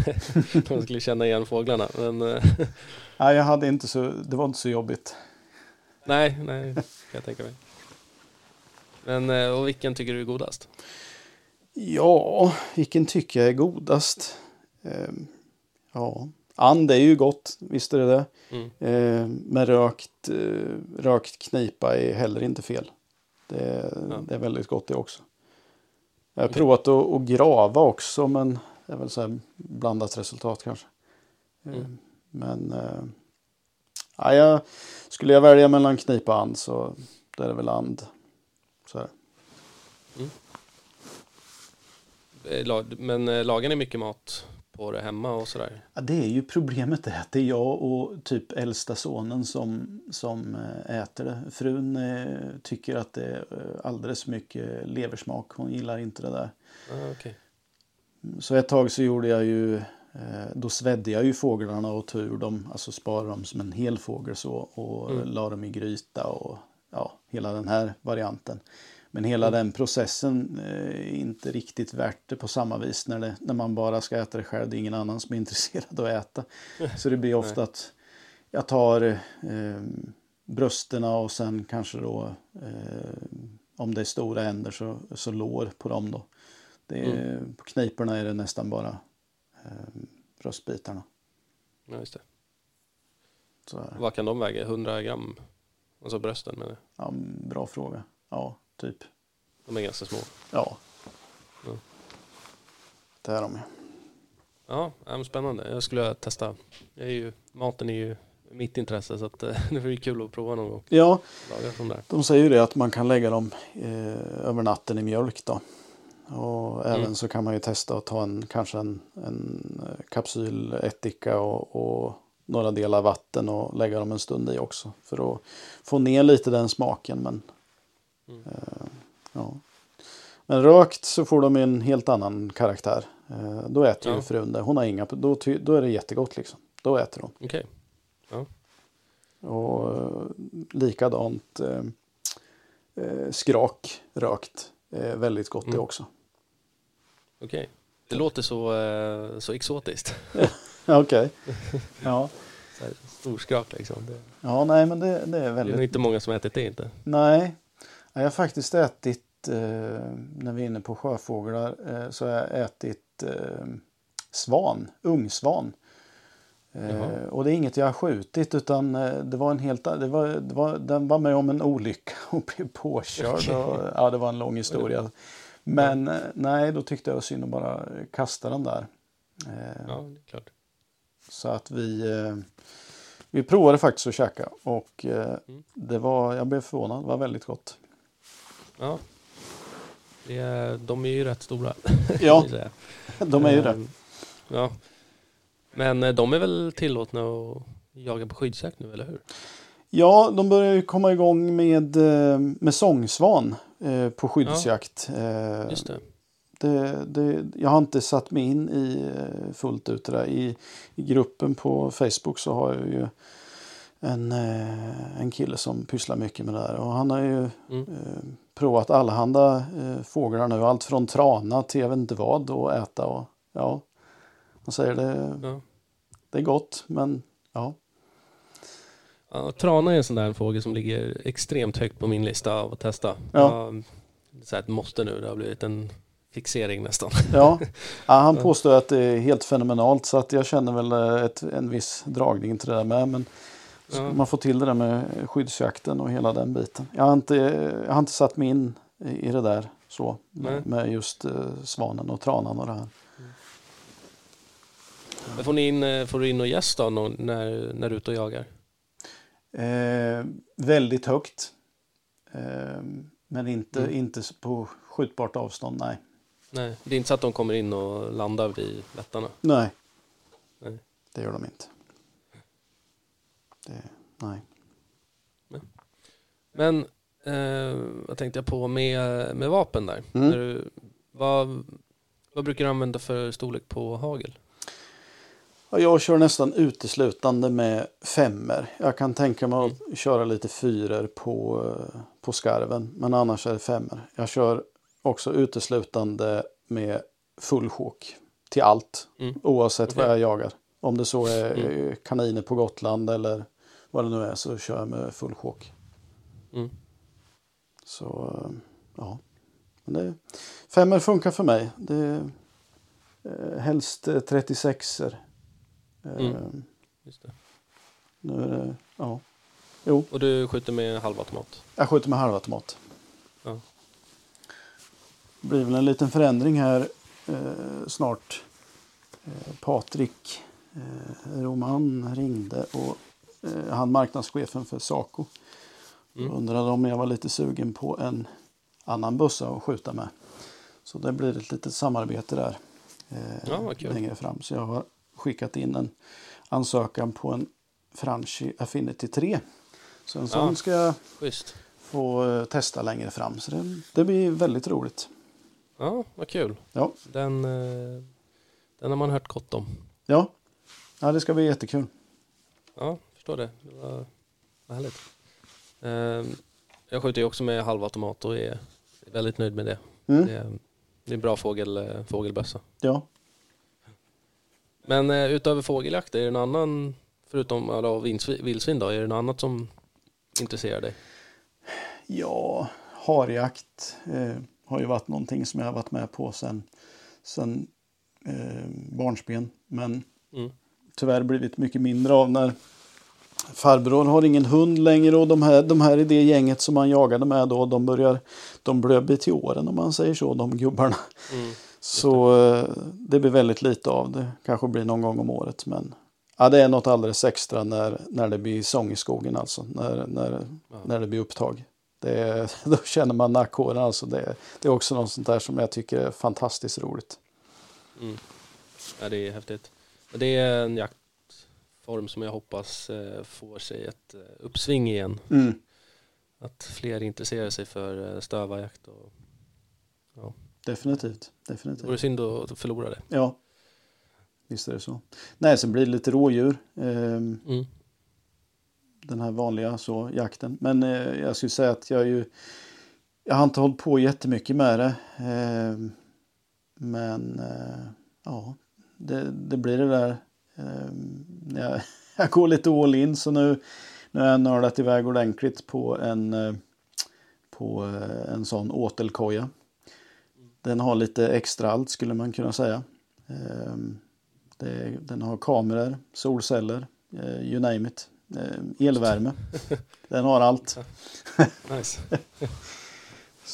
[laughs] man skulle känna igen fåglarna. Men eh, [laughs] Nej, jag hade inte så, det var inte så jobbigt. nej, nej, kan jag tänka mig. Men eh, och vilken tycker du är godast? Ja, vilken tycker jag är godast? Ehm, ja, and är ju gott, visst är det det. Mm. Ehm, men rökt, eh, rökt knipa är heller inte fel. Det, Ja. det är väldigt gott det också. Jag har provat att, att grava också, men det är väl så blandat resultat kanske. Ehm, Mm. Men eh, ja, jag, skulle jag välja mellan knipa och and så det är det väl and. Så här. Eh, la- Men eh, lagar ni mycket mat på det hemma och sådär? Ja, det är ju problemet är att det är jag och typ äldsta sonen som, som eh, äter det. Frun eh, tycker att det är alldeles för mycket leversmak. Hon gillar inte det där. Ah, okej. Så ett tag så gjorde jag ju, eh, då svedde jag ju fåglarna och tog ur dem, alltså sparade dem som en hel fågel så och Mm. la dem i gryta och ja, hela den här varianten. Men hela Mm. den processen eh, är inte riktigt värt det på samma vis när, det, när man bara ska äta det själv. Det är ingen annan som är [laughs] intresserad av att äta. Så det blir [laughs] ofta att jag tar eh, brösterna och sen kanske då eh, om det är stora änder så, så lår på dem då. Det är, På kniporna är det nästan bara eh, bröstbitarna. Ja, just det. Så, här. Vad kan de väga? 100 gram? Alltså brösten menar jag. ja, bra fråga. Ja, typ. De är ganska små. Ja. Ja. Det är de ju. Ja, ja, spännande. Jag skulle testa. Jag är ju, maten är ju mitt intresse så att, eh, [laughs] det vore kul att prova någon gång. Ja, de säger ju det att man kan lägga dem eh, över natten i mjölk då. Och även Mm. så kan man ju testa att ta en kanske en, en eh, kapsyl ättika och, och några delar vatten och lägga dem en stund i också. För att få ner lite den smaken. Men, Mm. ja. men rökt så får de en helt annan karaktär. Eh, då äter Ja. ju frun det. Hon har inga, då, då är det jättegott liksom. Då äter hon. Okej. Och eh, likadant eh, skrak rökt. Eh, väldigt gott det Mm. också. Okej. Det låter så, eh, så exotiskt. Ja, [laughs] Okej. Ja. [laughs] Storskrak liksom. Det, ja, nej men det, det är det är nog väldigt... inte många som ätit det inte. Nej. Jag har faktiskt ätit, eh, när vi är inne på sjöfåglar, eh, så har jag ätit eh, svan, ungsvan. Jaha. och det är inget jag har skjutit utan det var en helt det var, det var, den var med om en olycka [laughs] och blev påkörd. Och, ja, det var en lång historia. Men eh, nej, då tyckte jag det var synd att bara kasta den där. Ja, det är klart. Så att vi, vi provade faktiskt att käka och Mm. det var, jag blev förvånad, det var väldigt gott. Ja. Det är, de är ju rätt stora. [laughs] Ja, de är ju det. Ehm, Ja. Men eh, de är väl tillåtna att jaga på skyddsjakt nu, eller hur? Ja, de börjar ju komma igång med, eh, med sångsvan eh, på skyddsjakt. Eh, Just det. Det, det, jag har inte satt mig in i fullt ut det där. I, I gruppen på Facebook så har jag ju en, eh, en kille som pysslar mycket med det där. Och han har ju Mm. eh, provat allehanda eh, fåglar nu. Allt från trana till jag vet inte vad att äta. Och, ja, han säger det, Ja. det är gott men ja. Ja, trana är en sån där fågel som ligger extremt högt på min lista av att testa. Ja. så här ett måste nu, det har blivit en fixering nästan. Ja, [laughs] ja han påstår att det är helt fenomenalt så att jag känner väl eh, ett, en viss dragning till det där med. Men ska man får till det där med skyddsjakten och hela den biten. Jag har inte, jag har inte satt mig in i det där så Nej. med, just eh, svanen och tranan och det här. Men får, ni in, eh, får du in och gäst då när, när du är ute och jagar? Eh, väldigt högt. Eh, men inte, Mm. inte på skjutbart avstånd, nej. Nej, det är inte så att de kommer in och landar vid lättarna? Nej, Nej. det gör de inte. Nej. Men eh, vad tänkte jag på med, med vapen där? Mm. Du, vad, vad brukar du använda för storlek på hagel? Ja, jag kör nästan uteslutande med femmer. Jag kan tänka mig att köra lite fyror på, på skarven. Men annars är det femmer. Jag kör också uteslutande med full chok till allt. Mm. Oavsett vad Okej. jag jagar. Om det så är Mm. kaniner på Gotland eller vad det nu är så kör jag med full chok. Mm. Så eh, ja. Men det, femmer funkar för mig. Det är eh, helst eh, 36 er Mm. Just det. Nu är det, ja. Jo, Och du skjuter med halvautomat? jag skjuter med halvautomat. Ja. Det blir väl en liten förändring här eh, snart. Eh, Patrik eh, Roman ringde och eh, han marknadschefen för Saco. Mm. Undrade om jag var lite sugen på en annan bussa att skjuta med. Så det blir ett litet samarbete där eh, Ja, längre fram. Så jag har skickat in en ansökan på en Franchi Affinity 3. Så en sån Ja. ska jag Schysst. få eh, testa längre fram. Så det, det blir väldigt roligt. Ja, vad kul. Ja, Den, eh, den har man hört gott om. ja. ja det ska bli jättekul. Ja, förstår det. Det var, var härligt. Eh, jag skjuter ju också med halvautomat och är väldigt nöjd med det. Mm. Det, är, det är en bra fågel, eh, fågelbössa. Ja. Men eh, utöver fågeljakt, är det någon annan, förutom alla vildsvin då, är det något annat som intresserar dig? Ja, harjakt eh, har ju varit någonting som jag har varit med på sen, sen eh, barnsben. Men Mm. tyvärr blivit mycket mindre av när farbror har ingen hund längre och de här, de här i det gänget som man jagade med då, de börjar, de börjar bli till åren om man säger så, de gubbarna. Mm. Så eh, det blir väldigt lite av det. Kanske blir någon gång om året. Men ja, det är något alldeles extra när, när det blir sång i skogen alltså. När, när, Ja. när det blir upptag. Det [laughs] då känner man nackhåren alltså. Det, det är också något sånt där som jag tycker är fantastiskt roligt. Mm. Ja, det är häftigt. Det är en jaktform som jag hoppas eh, får sig ett eh, uppsving igen. Mm. Att fler intresserar sig för eh, stövarjakt. Och, Definitivt. det Definitivt. vore synd att förlora det. Ja. Visst är det så. Nej, sen blir det lite rådjur. Ehm, Mm. den här vanliga så, jakten. Men eh, jag skulle säga att jag ju jag har inte hållit på jättemycket med det. Eh, men eh, ja, det, det blir det där. Eh, jag, [laughs] jag går lite all in så nu, nu har jag nördat iväg ordentligt på en, eh, på eh, en sån åtelkoja. Den har lite extra allt skulle man kunna säga. Eh, det, den har kameror, solceller, eh, you name it. Eh, elvärme. [laughs] Den har allt. [laughs] Nice.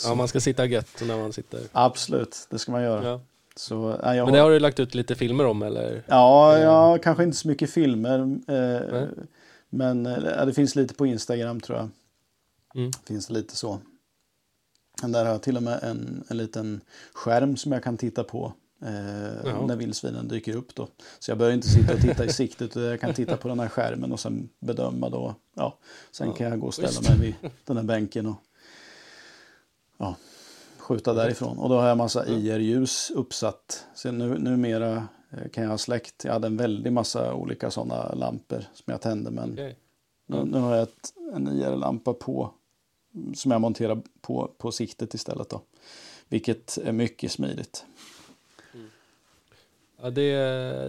ja, man ska sitta gött när man sitter. Absolut, det ska man göra. Ja. Så, nej, jag Men det har du lagt ut lite filmer om eller? Ja, ja, kanske inte så mycket filmer. Eh, men eh, ja, det finns lite på Instagram tror jag. Mm. Finns det lite så. Där har jag till och med en, en liten skärm som jag kan titta på. Eh, när vildsvinen dyker upp då. Så jag behöver inte sitta och titta i siktet utan jag kan titta på den här skärmen och sen bedöma då. Ja, sen Ja, kan jag gå och ställa schysst. mig vid den här bänken och ja, skjuta därifrån. Och då har jag massa IR-ljus uppsatt. Så nu, numera kan jag ha släckt. Jag hade en väldig massa olika sådana lampor som jag tände. Men Okej. nu, nu har jag ett, en IR-lampa på mm, som jag monterar på, på siktet istället. Då. Vilket är mycket smidigt. Ja, det,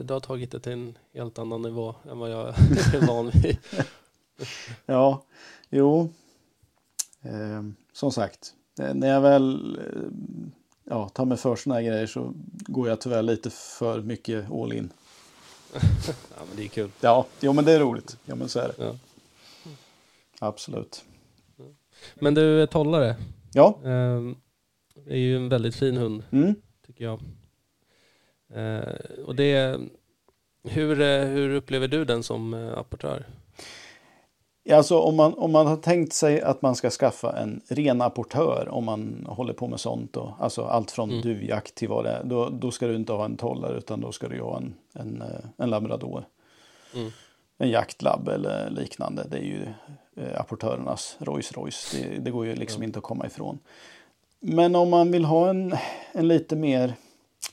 det har tagit det till en helt annan nivå än vad jag [laughs] är van vid. [laughs] Ja, jo. Eh, som sagt, när jag väl eh, ja, tar mig för såna här grejer så går jag tyvärr lite för mycket all in. [laughs] Ja, men det är kul. Ja, jo, men det är roligt. Ja, men så är det. Ja. Absolut. Men du, tollare. Ja, Eh, är ju en väldigt fin hund, mm. tycker jag. Eh, och det, hur, eh, hur upplever du den som eh, apportör? Alltså om man, om man har tänkt sig att man ska skaffa en ren apportör om man håller på med sånt. Då, alltså allt från Mm. duvjakt till vad det är. Då, då ska du inte ha en tollare utan då ska du ha en, en, eh, en labrador. Mm. En jaktlab eller liknande. Det är ju eh, apportörernas Rolls Royce. Det, det går ju liksom Ja. inte att komma ifrån. Men om man vill ha en, en lite mer,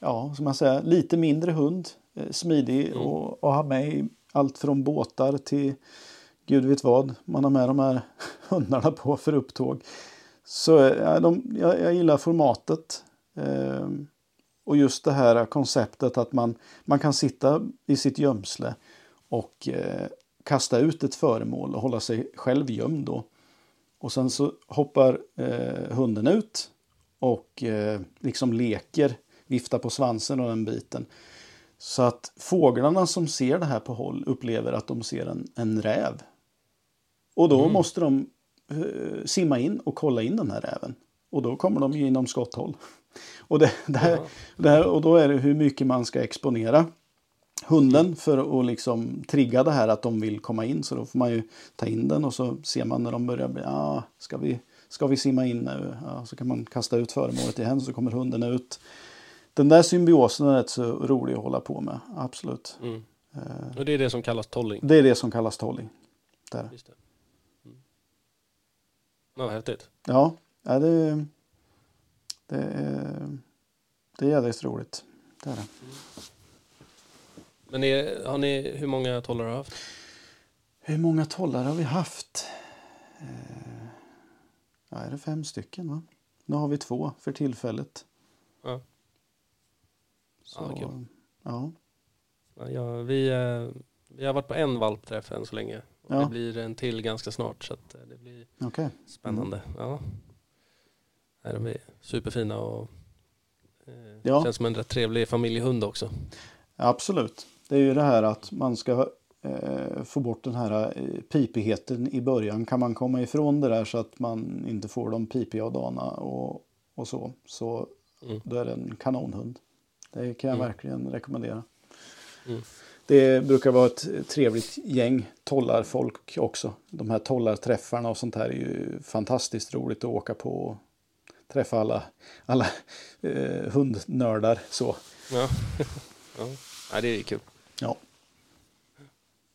ja, som man säger, lite mindre hund. Eh, smidig Mm. och, och ha med allt från båtar till gud vet vad man har med de här [laughs] hundarna på för upptåg. Så ja, de, jag, jag gillar formatet. Eh, och just det här konceptet att man, man kan sitta i sitt gömsle och eh, kasta ut ett föremål och hålla sig själv gömd då. Och sen så hoppar eh, hunden ut och eh, liksom leker, viftar på svansen och den biten. Så att fåglarna som ser det här på håll upplever att de ser en, en räv. Och då Mm. måste de eh, simma in och kolla in den här räven. Och då kommer de ju inom skotthåll. [laughs] Och, det, det här, Jaha. det här, och då är det hur mycket man ska exponera hunden för att liksom trigga det här att de vill komma in. Så då får man ju ta in den och så ser man när de börjar bli, ah, ska vi, ska vi simma in nu? Ja, så kan man kasta ut föremålet igen så kommer hunden ut. Den där symbiosen är rätt så rolig att hålla på med, absolut. Mm. Eh, Och det är det som kallas tolling. Det är det som kallas tolling. Där. Ja, häftigt. Ja, ja det, det, är, det är jävligt roligt. Det är det. Men är, har ni, hur många tollar har du haft? Hur många tollar har vi haft? Eh, ja, är det fem stycken? va? Nu har vi två för tillfället. Ja. Så, Ja, kul. ja. Ja, ja, vi, eh, vi har varit på en valpträff än så länge. Och Ja. Det blir en till ganska snart så att eh, det blir okej. spännande. Ja. Nej, de är superfina och eh, Ja. känns som en rätt trevlig familjehund också. Absolut. Det är ju det här att man ska eh, få bort den här eh, pipigheten i början. Kan man komma ifrån det där så att man inte får de pipiga dagarna och, och så. Så Mm. då är det en kanonhund. Det kan jag Mm. verkligen rekommendera. Mm. Det brukar vara ett trevligt gäng tollarfolk också. De här tollarträffarna och sånt här är ju fantastiskt roligt att åka på och träffa alla, alla eh, hundnördar. Så. Ja, [laughs] ja. Det är kul. Ja.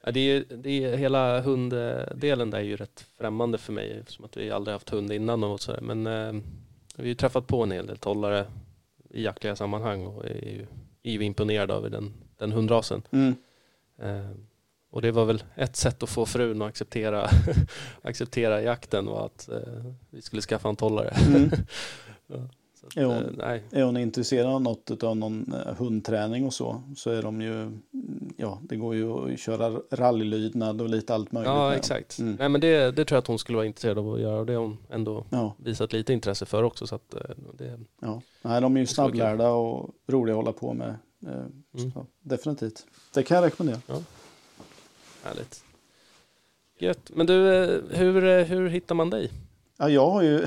Ja, det är, det är, hela hunddelen där är ju rätt främmande för mig eftersom att vi aldrig haft hund innan och sådär. Men eh, vi har ju träffat på en hel del tollare i jaktliga sammanhang och är ju, är ju imponerad över den, den hundrasen. Mm. Eh, och det var väl ett sätt att få frun att acceptera, [laughs] acceptera jakten och att eh, vi skulle skaffa en tollare. Mm. [laughs] Ja, att, Jo. eh, nej. Är hon intresserad av något av någon eh, hundträning och så, så är de ju, mm, ja, det går ju att köra rallylydnad och lite allt möjligt. Ja, exakt. Mm. Nej, men det, det tror jag att hon skulle vara intresserad av att göra och det har hon ändå Ja, visat lite intresse för också. Så att, eh, det, ja. Nej, de är ju snabblärda och roliga att hålla på med. Mm, så, definitivt. Det kan jag rekommendera. härligt. Gött. Men du, hur, hur hittar man dig? Ja, jag har ju,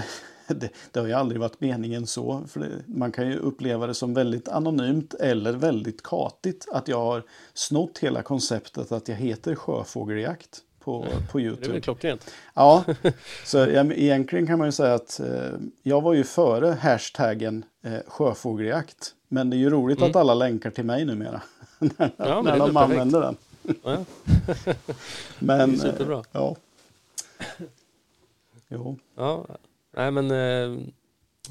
[laughs] det, det har ju aldrig varit meningen så. För det, man kan ju uppleva det som väldigt anonymt eller väldigt katigt att jag har snott hela konceptet att jag heter sjöfågeljakt på, på Det är Youtube. väl klockrent? Ja, [laughs] så jag, egentligen kan man ju säga att eh, jag var ju före hashtaggen eh, sjöfågeljakt. Men det är ju roligt Mm. att alla länkar till mig numera. [laughs] när Ja, när de använder den. Ja, Men, det är superbra. eh, Ja. Jo, Ja, nej men eh,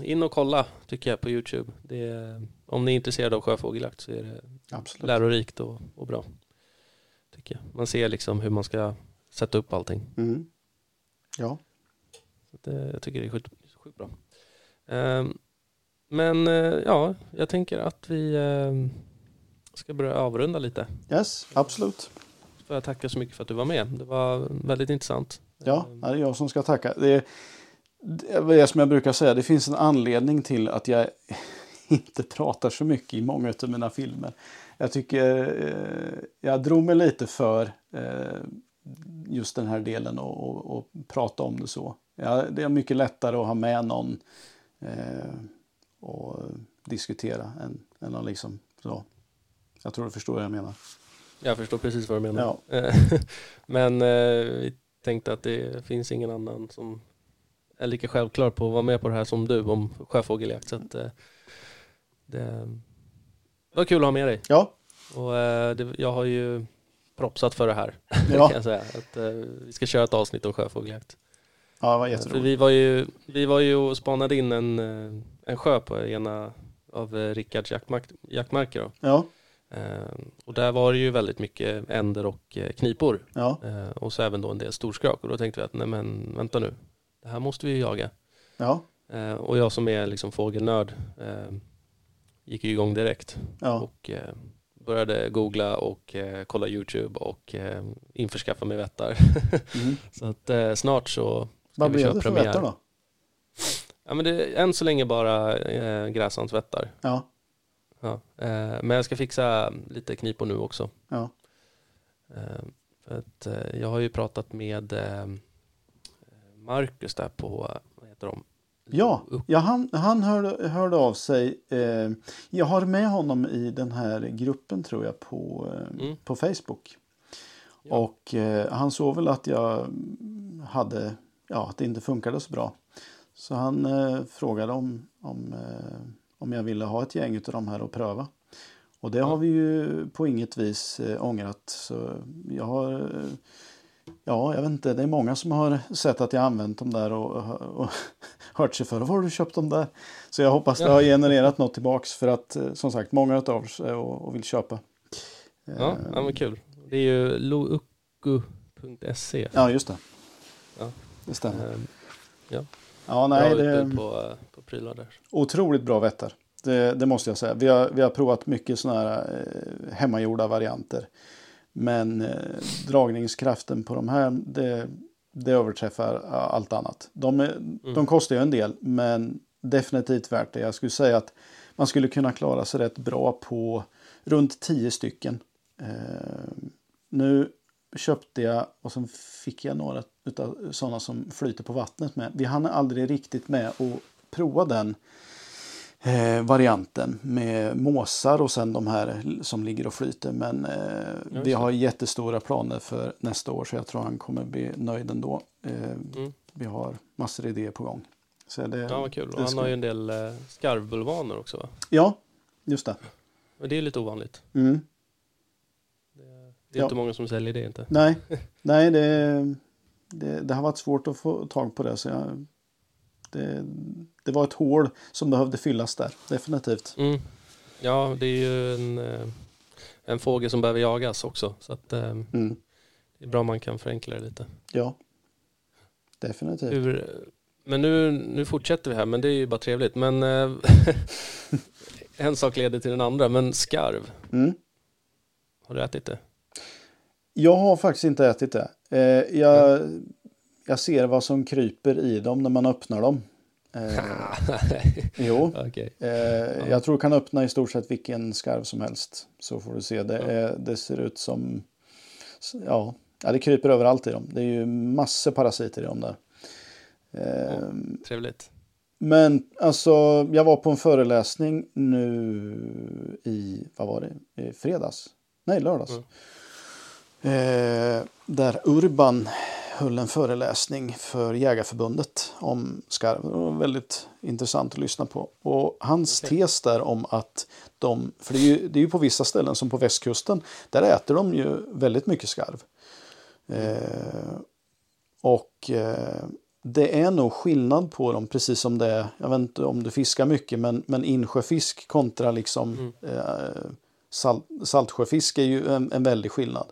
in och kolla tycker jag på Youtube. Det är, om ni är intresserade av sjöfågeljakt så är det absolut. lärorikt och, och bra. Tycker jag. Man ser liksom hur man ska sätta upp allting. Mm. Ja, att, eh, jag tycker det är sjukt, sjukt bra. Ehm, men eh, ja, jag tänker att vi ehm, ska börja avrunda lite. yes, absolut. Får jag tacka så mycket för att du var med. Det var väldigt intressant. Ja, Ehm, det är jag som ska tacka. Det är det är som jag brukar säga, det finns en anledning till att jag [laughs] inte pratar så mycket i många av mina filmer. Jag tycker eh, jag drog mig lite för eh, just den här delen och, och, och prata om det så. Ja, det är mycket lättare att ha med någon eh, och diskutera än, än att liksom så. Jag tror du förstår vad jag menar. Jag förstår precis vad du menar. Ja. [laughs] Men vi tänkte att det finns ingen annan som är lika självklar på att vara med på det här som du om sjöfågeljakt. Så att, eh, det var kul att ha med dig. Ja, Och eh, det, jag har ju propsat för det här [laughs] ja, kan jag säga. Att, eh, vi ska köra ett avsnitt om sjöfågeljakt. ja det var jätteroligt. vi var ju, vi var ju och spanade in en, en sjö på ena av Rickards jaktmark, jaktmarker. Då. Ja, och där var det ju väldigt mycket änder och knipor. ja, och så även då en del storskrak. Och då tänkte vi att nej men vänta nu, det här måste vi ju jaga. Ja, Eh, och jag som är liksom fågelnörd eh, gick ju igång direkt ja, och eh, började googla och eh, kolla YouTube och eh, införskaffa mig vättar. mm. [laughs] så att eh, snart så ska Vad vi blev köra det för premiär. vättar då? Ja, men det är än så länge bara eh, gräshandsvättar. Ja, Ja. Men jag ska fixa lite knipor nu också. ja, för att, jag har ju pratat med Marcus där på, vad heter de? ja, ja han, han hörde, hörde av sig. Eh, jag har med honom i den här gruppen tror jag på, eh, Mm. på Facebook. Ja. Och eh, han såg väl att jag hade, ja, att det inte funkade så bra. Så han eh, frågade om, om, eh, om jag ville ha ett gäng av de här och pröva. Och det Ja. har vi ju på inget vis eh, ångrat. Så jag har, eh, ja, jag vet inte, det är många som har sett att jag använt dem där och, och hört sig för. Var har du köpt dem där? Så jag hoppas det Ja. har genererat något tillbaks för att eh, som sagt många av oss är och, och vill köpa. Ja, Eh, ja men kul. Det är ju loukku.se. Ja, just det. Ja. Det stämmer. Eh, Ja, bra nej, det på, eh, på prylar där. otroligt bra vättar. Det, det måste jag säga. Vi har, vi har provat mycket sådana här eh, hemmagjorda varianter. Men eh, dragningskraften på de här, det, det överträffar ja, allt annat. De, är, de kostar ju en del, men definitivt värt det. Jag skulle säga att man skulle kunna klara sig rätt bra på runt 10 stycken. Eh, nu köpte jag och sen fick jag några utav sådana som flyter på vattnet med. Vi hann aldrig riktigt med att prova den eh, varianten med måsar och sen de här som ligger och flyter. Men eh, vi det. har jättestora planer för nästa år så jag tror han kommer bli nöjd ändå. Eh, Mm. Vi har massor idéer på gång. Så det, Ja, vad kul. Och det han ska- har ju en del eh, skarvbulvaner också va? Ja, just det. Men det är lite ovanligt. Mm. Det är Ja. inte många som säljer det inte. Nej, [laughs] nej det, det, det har varit svårt att få tag på det. Så jag, det, det var ett hål som behövde fyllas där, definitivt. Mm. Ja, det är ju en, eh, en fågel som behöver jagas också. Så att, eh, Mm. det är bra om man kan förenkla det lite. Ja, definitivt. Hur, men nu, nu fortsätter vi här, men det är ju bara trevligt. Men eh, [laughs] en sak leder till den andra. Men skarv, Mm. har du ätit det? Jag har faktiskt inte ätit det. Jag, jag ser vad som kryper i dem när man öppnar dem. Eh, [laughs] jo, Okej. eh, jag tror kan öppna i stort sett vilken skarv som helst. Så får du se. Det, är, det ser ut som... Ja, ja, det kryper överallt i dem. Det är ju massor parasiter i dem där. Eh, Trevligt. Men alltså, jag var på en föreläsning nu i, vad var det, i fredags? Nej, lördags. Mm. Eh, där Urban höll en föreläsning för Jägarförbundet om skarv. Det var väldigt intressant att lyssna på. Och hans Okej. tes där om att de, för det är, ju, det är ju på vissa ställen som på västkusten, där äter de ju väldigt mycket skarv. Eh, och eh, det är nog skillnad på dem, precis som det är, jag vet inte om du fiskar mycket, men, men insjöfisk kontra liksom eh, salt, saltsjöfisk är ju en, en väldig skillnad.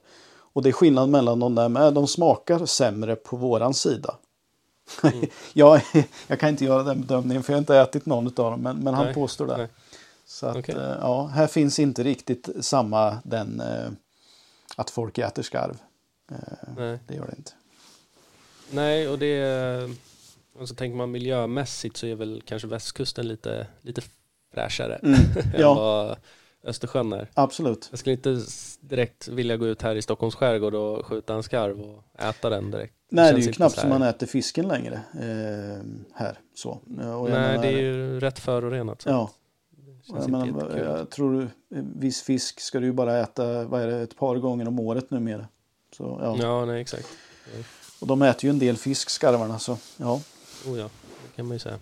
Och det är skillnad mellan de där med, de smakar sämre på våran sida. [laughs] jag, jag kan inte göra den bedömningen för jag har inte ätit någon av dem, men, men han Nej, påstår det. nej. Så att, Okej. eh, ja, här finns inte riktigt samma den eh, att folk äter skarv. Eh, Nej. det gör det inte. Nej, och det och så tänker man miljömässigt så är väl kanske västkusten lite, lite fräschare Mm. [laughs] Ja, Östersjön är. absolut. Jag skulle inte direkt vilja gå ut här i Stockholms skärgård och skjuta en skarv och äta den direkt. Nej, det är ju knappt som man äter fisken längre eh, här. Så. Och Nej, menar- det är ju rätt förorenat. Så Ja, jag, menar, jag tror du, viss fisk ska du ju bara äta vad är det, ett par gånger om året numera. Så, ja. Ja, nej exakt. Och de äter ju en del fisk, skarvarna. Så ja, Oh ja, det kan man ju säga.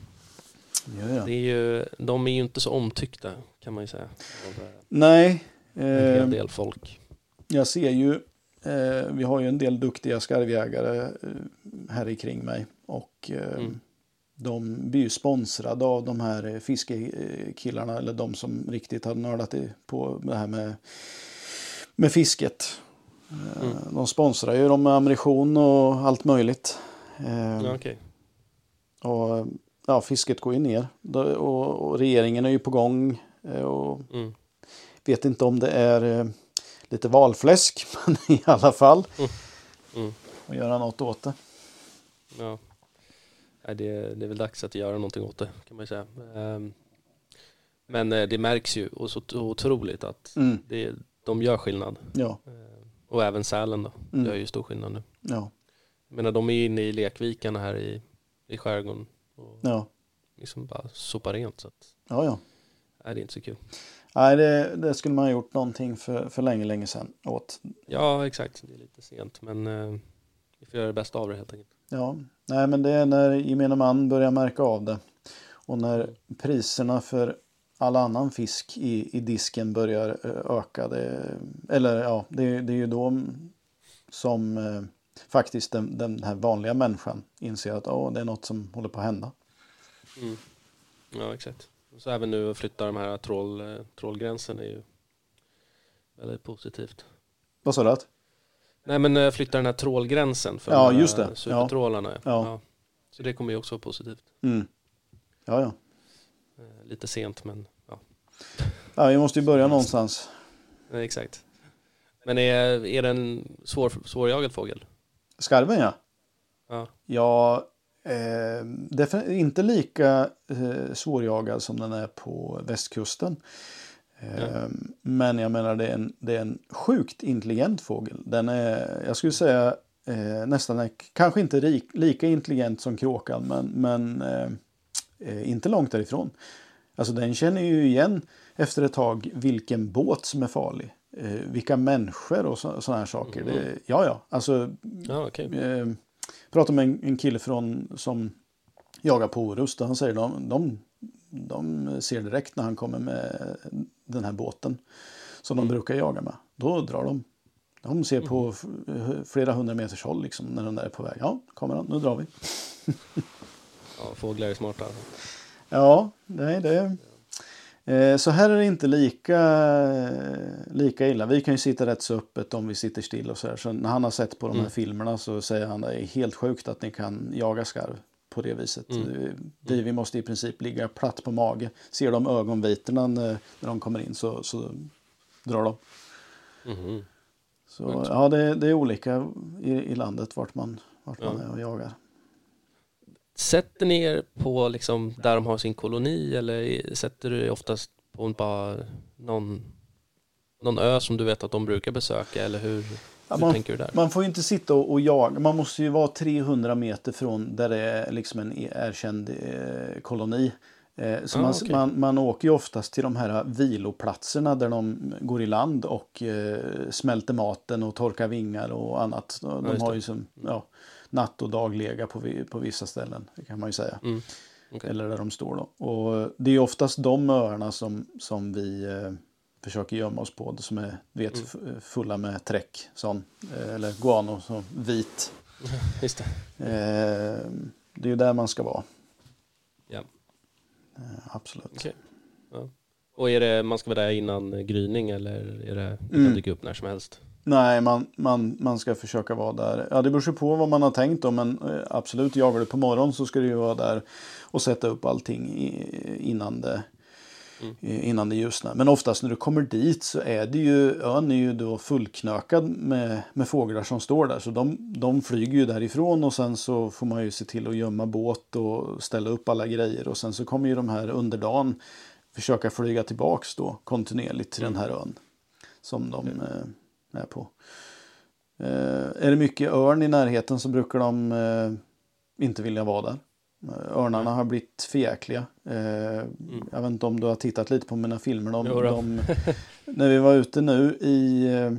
Gör jag. Det är ju, de är ju inte så omtyckta kan man ju säga. Eh, Nej, en hel eh, del folk. jag ser ju, eh, vi har ju en del duktiga skarvjägare här i kring mig. Och eh, Mm. de blir ju sponsrade av de här fiskekillarna eller de som riktigt har nördat på det här med, med fisket. Mm. De sponsrar ju dem med ammunition och allt möjligt. Ja, okej. och ja, fisket går ju ner. Och, och regeringen är ju på gång. eh, Och Mm. vet inte om det är eh, lite valfläsk, [laughs] men i alla fall. Mm. Och göra något åt det. Ja. Nej, det, det är väl dags att göra någonting åt det kan man ju säga. Ehm, Men eh, det märks ju och så otroligt att Mm. det, de gör skillnad. Ja, Ehm, Och även sälen då, Mm. gör ju stor skillnad nu. ja, Jag menar de är inne i lekvikarna här i, i skärgården och ja, liksom bara sopar rent så att, ja. ja. nej, det är inte så kul. Nej, det, det skulle man ha gjort någonting för, för länge, länge sedan åt. Ja exakt, det är lite sent men eh, vi får göra det bästa av det helt enkelt. Ja, nej men det är när gemene man börjar märka av det. Och när priserna för all annan fisk i, i disken börjar eh, öka. Det, eller ja, det, det är ju då som eh, faktiskt den, den här vanliga människan inser att oh, det är något som håller på att hända. Mm. Ja exakt. Och så även nu att flytta de här trål, eh, trålgränsen är ju väldigt positivt. Vad sa du? att? Nej men eh, flytta den här trålgränsen för Ja, de just det. supertrålarna. Ja. Ja. Så det kommer ju också vara positivt. Mm. Ja, ja. Eh, Lite sent men ja, ja, vi måste ju börja någonstans. Nej, exakt. Men är, är en svår, svårjagad fågel? Skarven ja. Ja. Ja, eh, inte lika eh, svårjagad som den är på västkusten. Eh, Ja. Men jag menar det är, en, det är en sjukt intelligent fågel. Den är, jag skulle säga eh, nästan, är, kanske inte rik, lika intelligent som kråkan men, men eh, eh, inte långt därifrån. Alltså den känner ju igen efter ett tag vilken båt som är farlig. Eh, vilka människor och sådana här saker. Mhm. Det, ja, ja, alltså Ja okej. eh, pratade med en, en kille från, som jagar på Orust och han säger de, de, de ser direkt när han kommer med den här båten som de brukar jaga med. Då drar de. De ser på f- flera hundra meters håll liksom, när de där är på väg. Ja, kommer han, nu drar vi. [laughs] Ja, fåglar är smarta. Ja, nej det eh, Så här är det inte lika, lika illa. Vi kan ju sitta rätt så öppet om vi sitter still och så här. Så när han har sett på de här Mm. filmerna så säger han det är helt sjukt att ni kan jaga skarv på det viset. Mm. Vi, vi måste i princip ligga platt på mage. Ser de ögonvitorna när, när de kommer in så, så drar de. Mhm. Så ja, det, det är olika i, i landet vart man, vart man är och jagar. Sätter ni er på liksom där de har sin koloni eller sätter du er oftast på bara någon, någon ö som du vet att de brukar besöka eller hur, Ja, hur man- tänker du där? Man får ju inte sitta och, och jaga. Man måste ju vara 300 meter från där det är liksom en erkänd eh, koloni. Eh, så Ah, man, okej. man, man åker ju oftast till de här viloplatserna där de går i land och eh, smälter maten och torkar vingar och annat. De just har ju som, ja, natt och daglega på, vi- på vissa ställen, det kan man ju säga. Mm. okej. Eller där de står då. Och det är oftast de öarna som, som vi eh, försöker gömma oss på. Som är vet, Mm. fulla med träck. Sån, eh, eller guano, så vit. [laughs] Just det. Eh, det är ju där man ska vara. Ja. Eh, absolut. Okej. Ja. Och är det, man ska vara där innan gryning eller är det, det Mm. kan dyka upp när som helst? Nej, man, man, man ska försöka vara där. Ja, det beror på vad man har tänkt då, men eh, absolut, jagar du på morgonen så ska du ju vara där och sätta upp allting innan det Mm. innan det ljusnar. Men oftast när du kommer dit så är det ju, ön är ju då fullknökad med, med fåglar som står där. Så de, de flyger ju därifrån och sen så får man ju se till att gömma båt och ställa upp alla grejer. Och sen så kommer ju de här under dagen försöka flyga tillbaks då kontinuerligt till den här ön. Som de eh, är på. Eh, är det mycket örn i närheten så brukar de eh, inte vilja vara där. Eh, Örnarna har blivit förjäkliga. Eh, Jag vet inte om du har tittat lite på mina filmer. De, de, när vi var ute nu i, eh,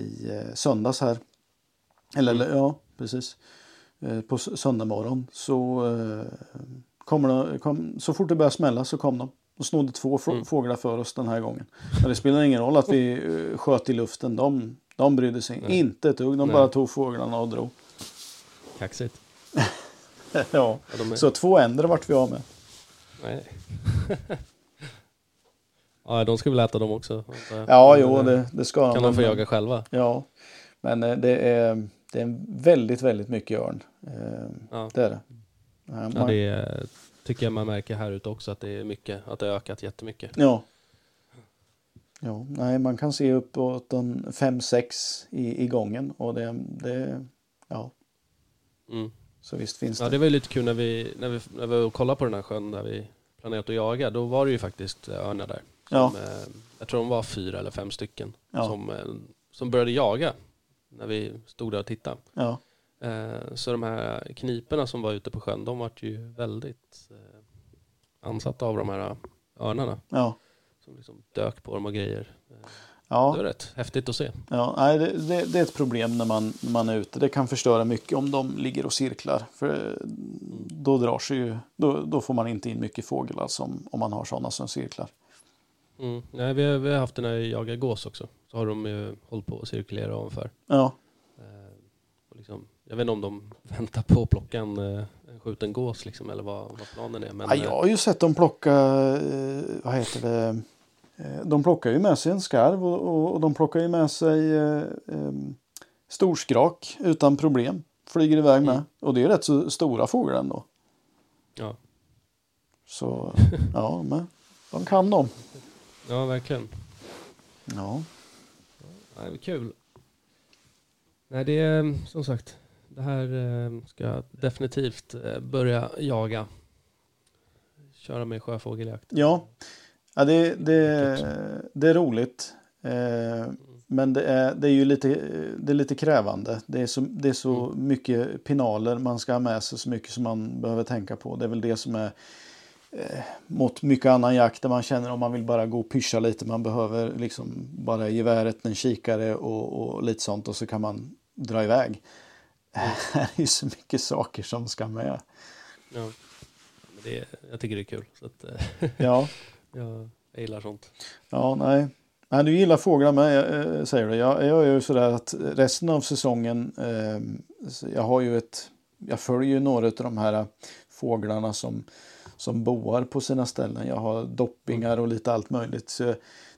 i eh, söndags här. Eller, Mm. ja, precis. Eh, På söndag morgon så eh, kommer de, kom, så fort det började smälla så kom de. Och snodde två Mm. fåglar för oss den här gången. Men det spelar ingen roll att vi eh, sköt i luften. De, de brydde sig Nej. inte ett dugg. De Nej. bara tog fåglarna och drog. Kaxigt. [laughs] ja. Ja, de är, Så två änder vart vi av med. nej. [laughs] ja, de ska väl äta dem också. Ja, jo, det, det ska Kan de få jaga själva? Ja, men eh, det är, det är väldigt, väldigt mycket örn. Eh, Ja. Det är det. Ja, det är, tycker jag man märker här ute också att det är mycket, att det har ökat jättemycket. ja. ja. Nej, man kan se uppåt en 5-6 i, i gången och det, det, ja, Mm. så visst finns det. Ja, det var ju lite kul när vi, när vi, när vi kollade på den här sjön där vi planerat att jaga. Då var det ju faktiskt örnar där. Ja. Som, eh, jag tror de var fyra eller fem stycken Ja. som, eh, som började jaga när vi stod där och tittade. Ja, så de här kniporna som var ute på sjön, de var ju väldigt eh, ansatta av de här örnarna. ja, Som liksom dök på dem och grejer. Eh, Det ja. var rätt häftigt att se. ja nej, det, det, det är ett problem när man, när man är ute. Det kan förstöra mycket om de ligger och cirklar. För eh, då drar sig ju, då, då får man inte in mycket fåglar som om man har sådana som cirklar. Mm. Nej, vi, har, vi har haft det när vi jagar gås också. Så har de ju hållit på att cirkulera ovanför. Ja, Eh, liksom, jag vet inte om de [laughs] väntar på att plocka en, eh, en skjuten gås liksom, eller vad, vad planen är. Men, ja, jag har ju sett dem plocka, eh, vad heter det, eh, de plockar ju med sig en skarv och, och, och de plockar ju med sig eh, eh, storskrak utan problem. Flyger iväg med. Mm. Och det är rätt så stora fåglar ändå. ja, Så ja, men de kan de. ja, verkligen. Ja, Ja, det är kul. Nej, det är som sagt, det här eh, ska jag definitivt eh, börja jaga. Köra med sjöfågeljakt. ja. ja det, det, det är roligt. Eh, men det är, det är ju lite, det är lite krävande. Det är, så, det är så mycket pinaler man ska ha med sig, så mycket som man behöver tänka på. Det är väl det som är eh, mot mycket annan jakt där man känner om man vill bara gå och pyscha lite. Man behöver liksom bara geväret, en kikare och, och lite sånt och så kan man dra iväg. [laughs] Här är ju så mycket saker som ska med. Ja. Men det, är- jag tycker det är kul. Så att, eh, [laughs] Ja, [laughs] jag, jag gillar sånt. ja nej. Nej, du gillar fåglar med, eh, säger du. Jag, jag är ju sådär att resten av säsongen, eh, jag har ju ett, jag följer ju några av de här fåglarna som, som boar på sina ställen. Jag har doppingar och lite allt möjligt. Så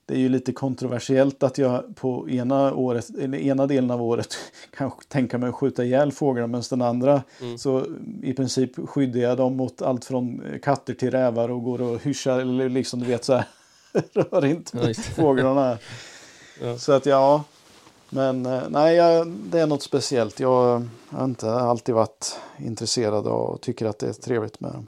det är ju lite kontroversiellt att jag på ena, året, eller ena delen av året [laughs] kan tänka mig att skjuta ihjäl fåglar medan den andra Mm. så i princip skyddar jag dem mot allt från katter till rävar och går och hyschar eller liksom du vet så här. [laughs] Rör inte Ja, fåglarna. [laughs] Ja. Så att ja, men eh, nej, jag, det är något speciellt. Jag har inte alltid varit intresserad och tycker att det är trevligt med dem.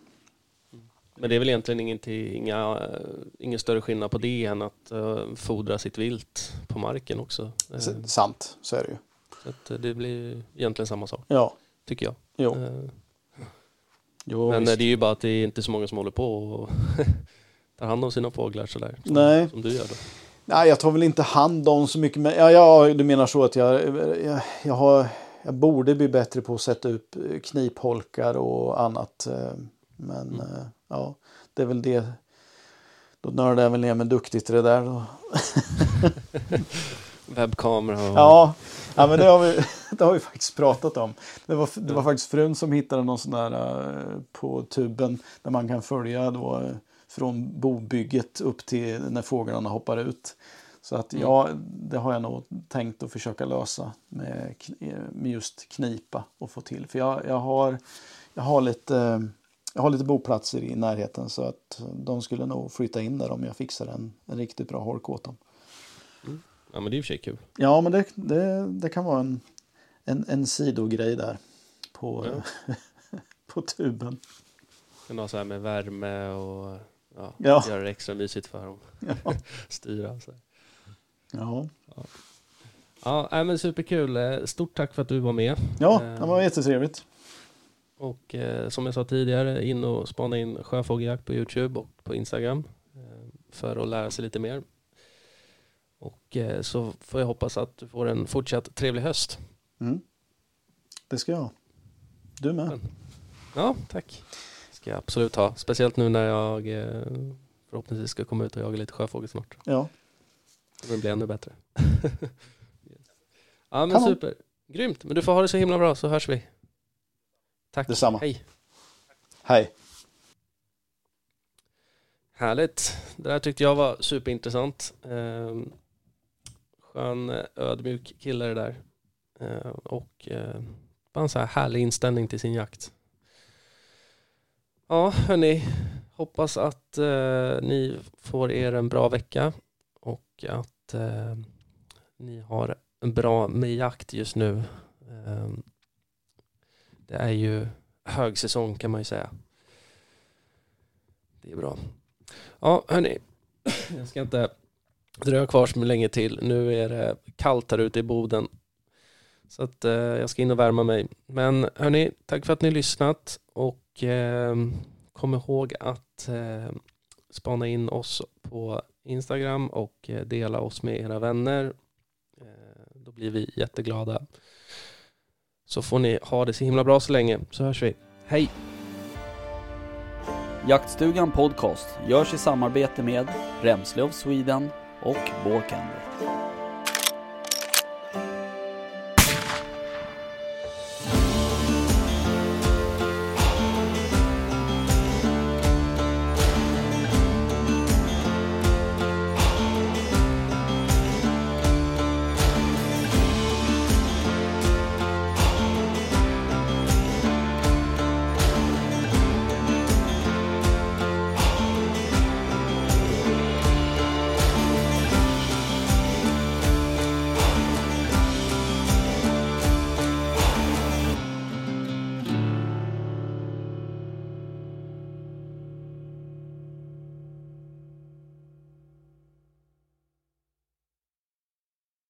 Men det är väl egentligen ingenting, inga, eh, ingen större skillnad på det än att uh, fodra sitt vilt på marken också. Eh, S- Sant, så är det ju. så eh, det blir egentligen samma sak, Ja, tycker jag. jo. Eh, jo Men eh, visst. det är ju bara att det är inte så många som håller på och [laughs] tar hand om sina fåglar sådär. Som, Nej. som du gör då. Nej, jag tar väl inte hand om så mycket. Men, ja, ja, du menar så att jag, jag, jag, har, jag borde bli bättre på att sätta upp eh, knipholkar och annat. eh, Men Mm. Ja, det är väl det. Då nördar jag väl ner mig duktigt i det där. Då. [laughs] Webbkamera och... Ja, ja men det har, vi, [laughs] det har vi faktiskt pratat om. Det var, det var faktiskt frun som hittade någon sån där eh, på tuben där man kan följa då eh, från bobygget upp till när fåglarna hoppar ut. Så att Mm. ja, det har jag nog tänkt att försöka lösa med, eh, med just knipa och få till. För jag, jag, har, jag, har lite, jag har lite boplatser i närheten så att de skulle nog flytta in där om jag fixar en, en riktigt bra holk åt dem. Ja men det är i och för sig kul. Ja, men det, det, det kan vara en, en, en sidogrej där på, [laughs] på tuben. Kan ha så här med värme och ja, Ja. göra det extra mysigt för dem. Ja, [laughs] Styra. Så. ja. Ja, nej, men superkul. Eh, Stort tack för att du var med. ja Eh, det var jättetrevligt. Och eh, som jag sa tidigare, in och spana in sjöfågeljakt på Youtube och på Instagram eh, för att lära sig lite mer. Och eh, så får jag hoppas att du får en fortsatt trevlig höst. Mm. Det ska jag. Du med. Ja, tack. ska jag absolut ha. Speciellt nu när jag eh, förhoppningsvis ska komma ut och jaga lite sjöfågel snart. Ja, Det kommer bli ännu bättre. [laughs] ja men Kanon. super. Grymt. Men du får ha det så himla bra så hörs vi. Tack. Detsamma. Hej. hej. Härligt. Det där tyckte jag var superintressant. Ehm, skön, eh, ödmjuk kille det där. Ehm, och eh, bara en så här härlig inställning till sin jakt. Ja, hörni. Hoppas att eh, ni får er en bra vecka och att eh, ni har en bra med jakt just nu. Det är ju högsäsong kan man ju säga. Det är bra. Ja, hörni. [clears throat] Jag ska inte dröja kvar så länge till. Nu är det kallt här ute i Boden. Så att eh, jag ska in och värma mig. Men hörni, tack för att ni lyssnat och eh, kom ihåg att eh, spana in oss på Instagram och eh, dela oss med era vänner. Eh, då blir vi jätteglada. Så får ni ha det så himla bra så länge, så hörs vi. Hej! Jaktstugan Podcast görs i samarbete med Remslöv of Sweden och Borkander.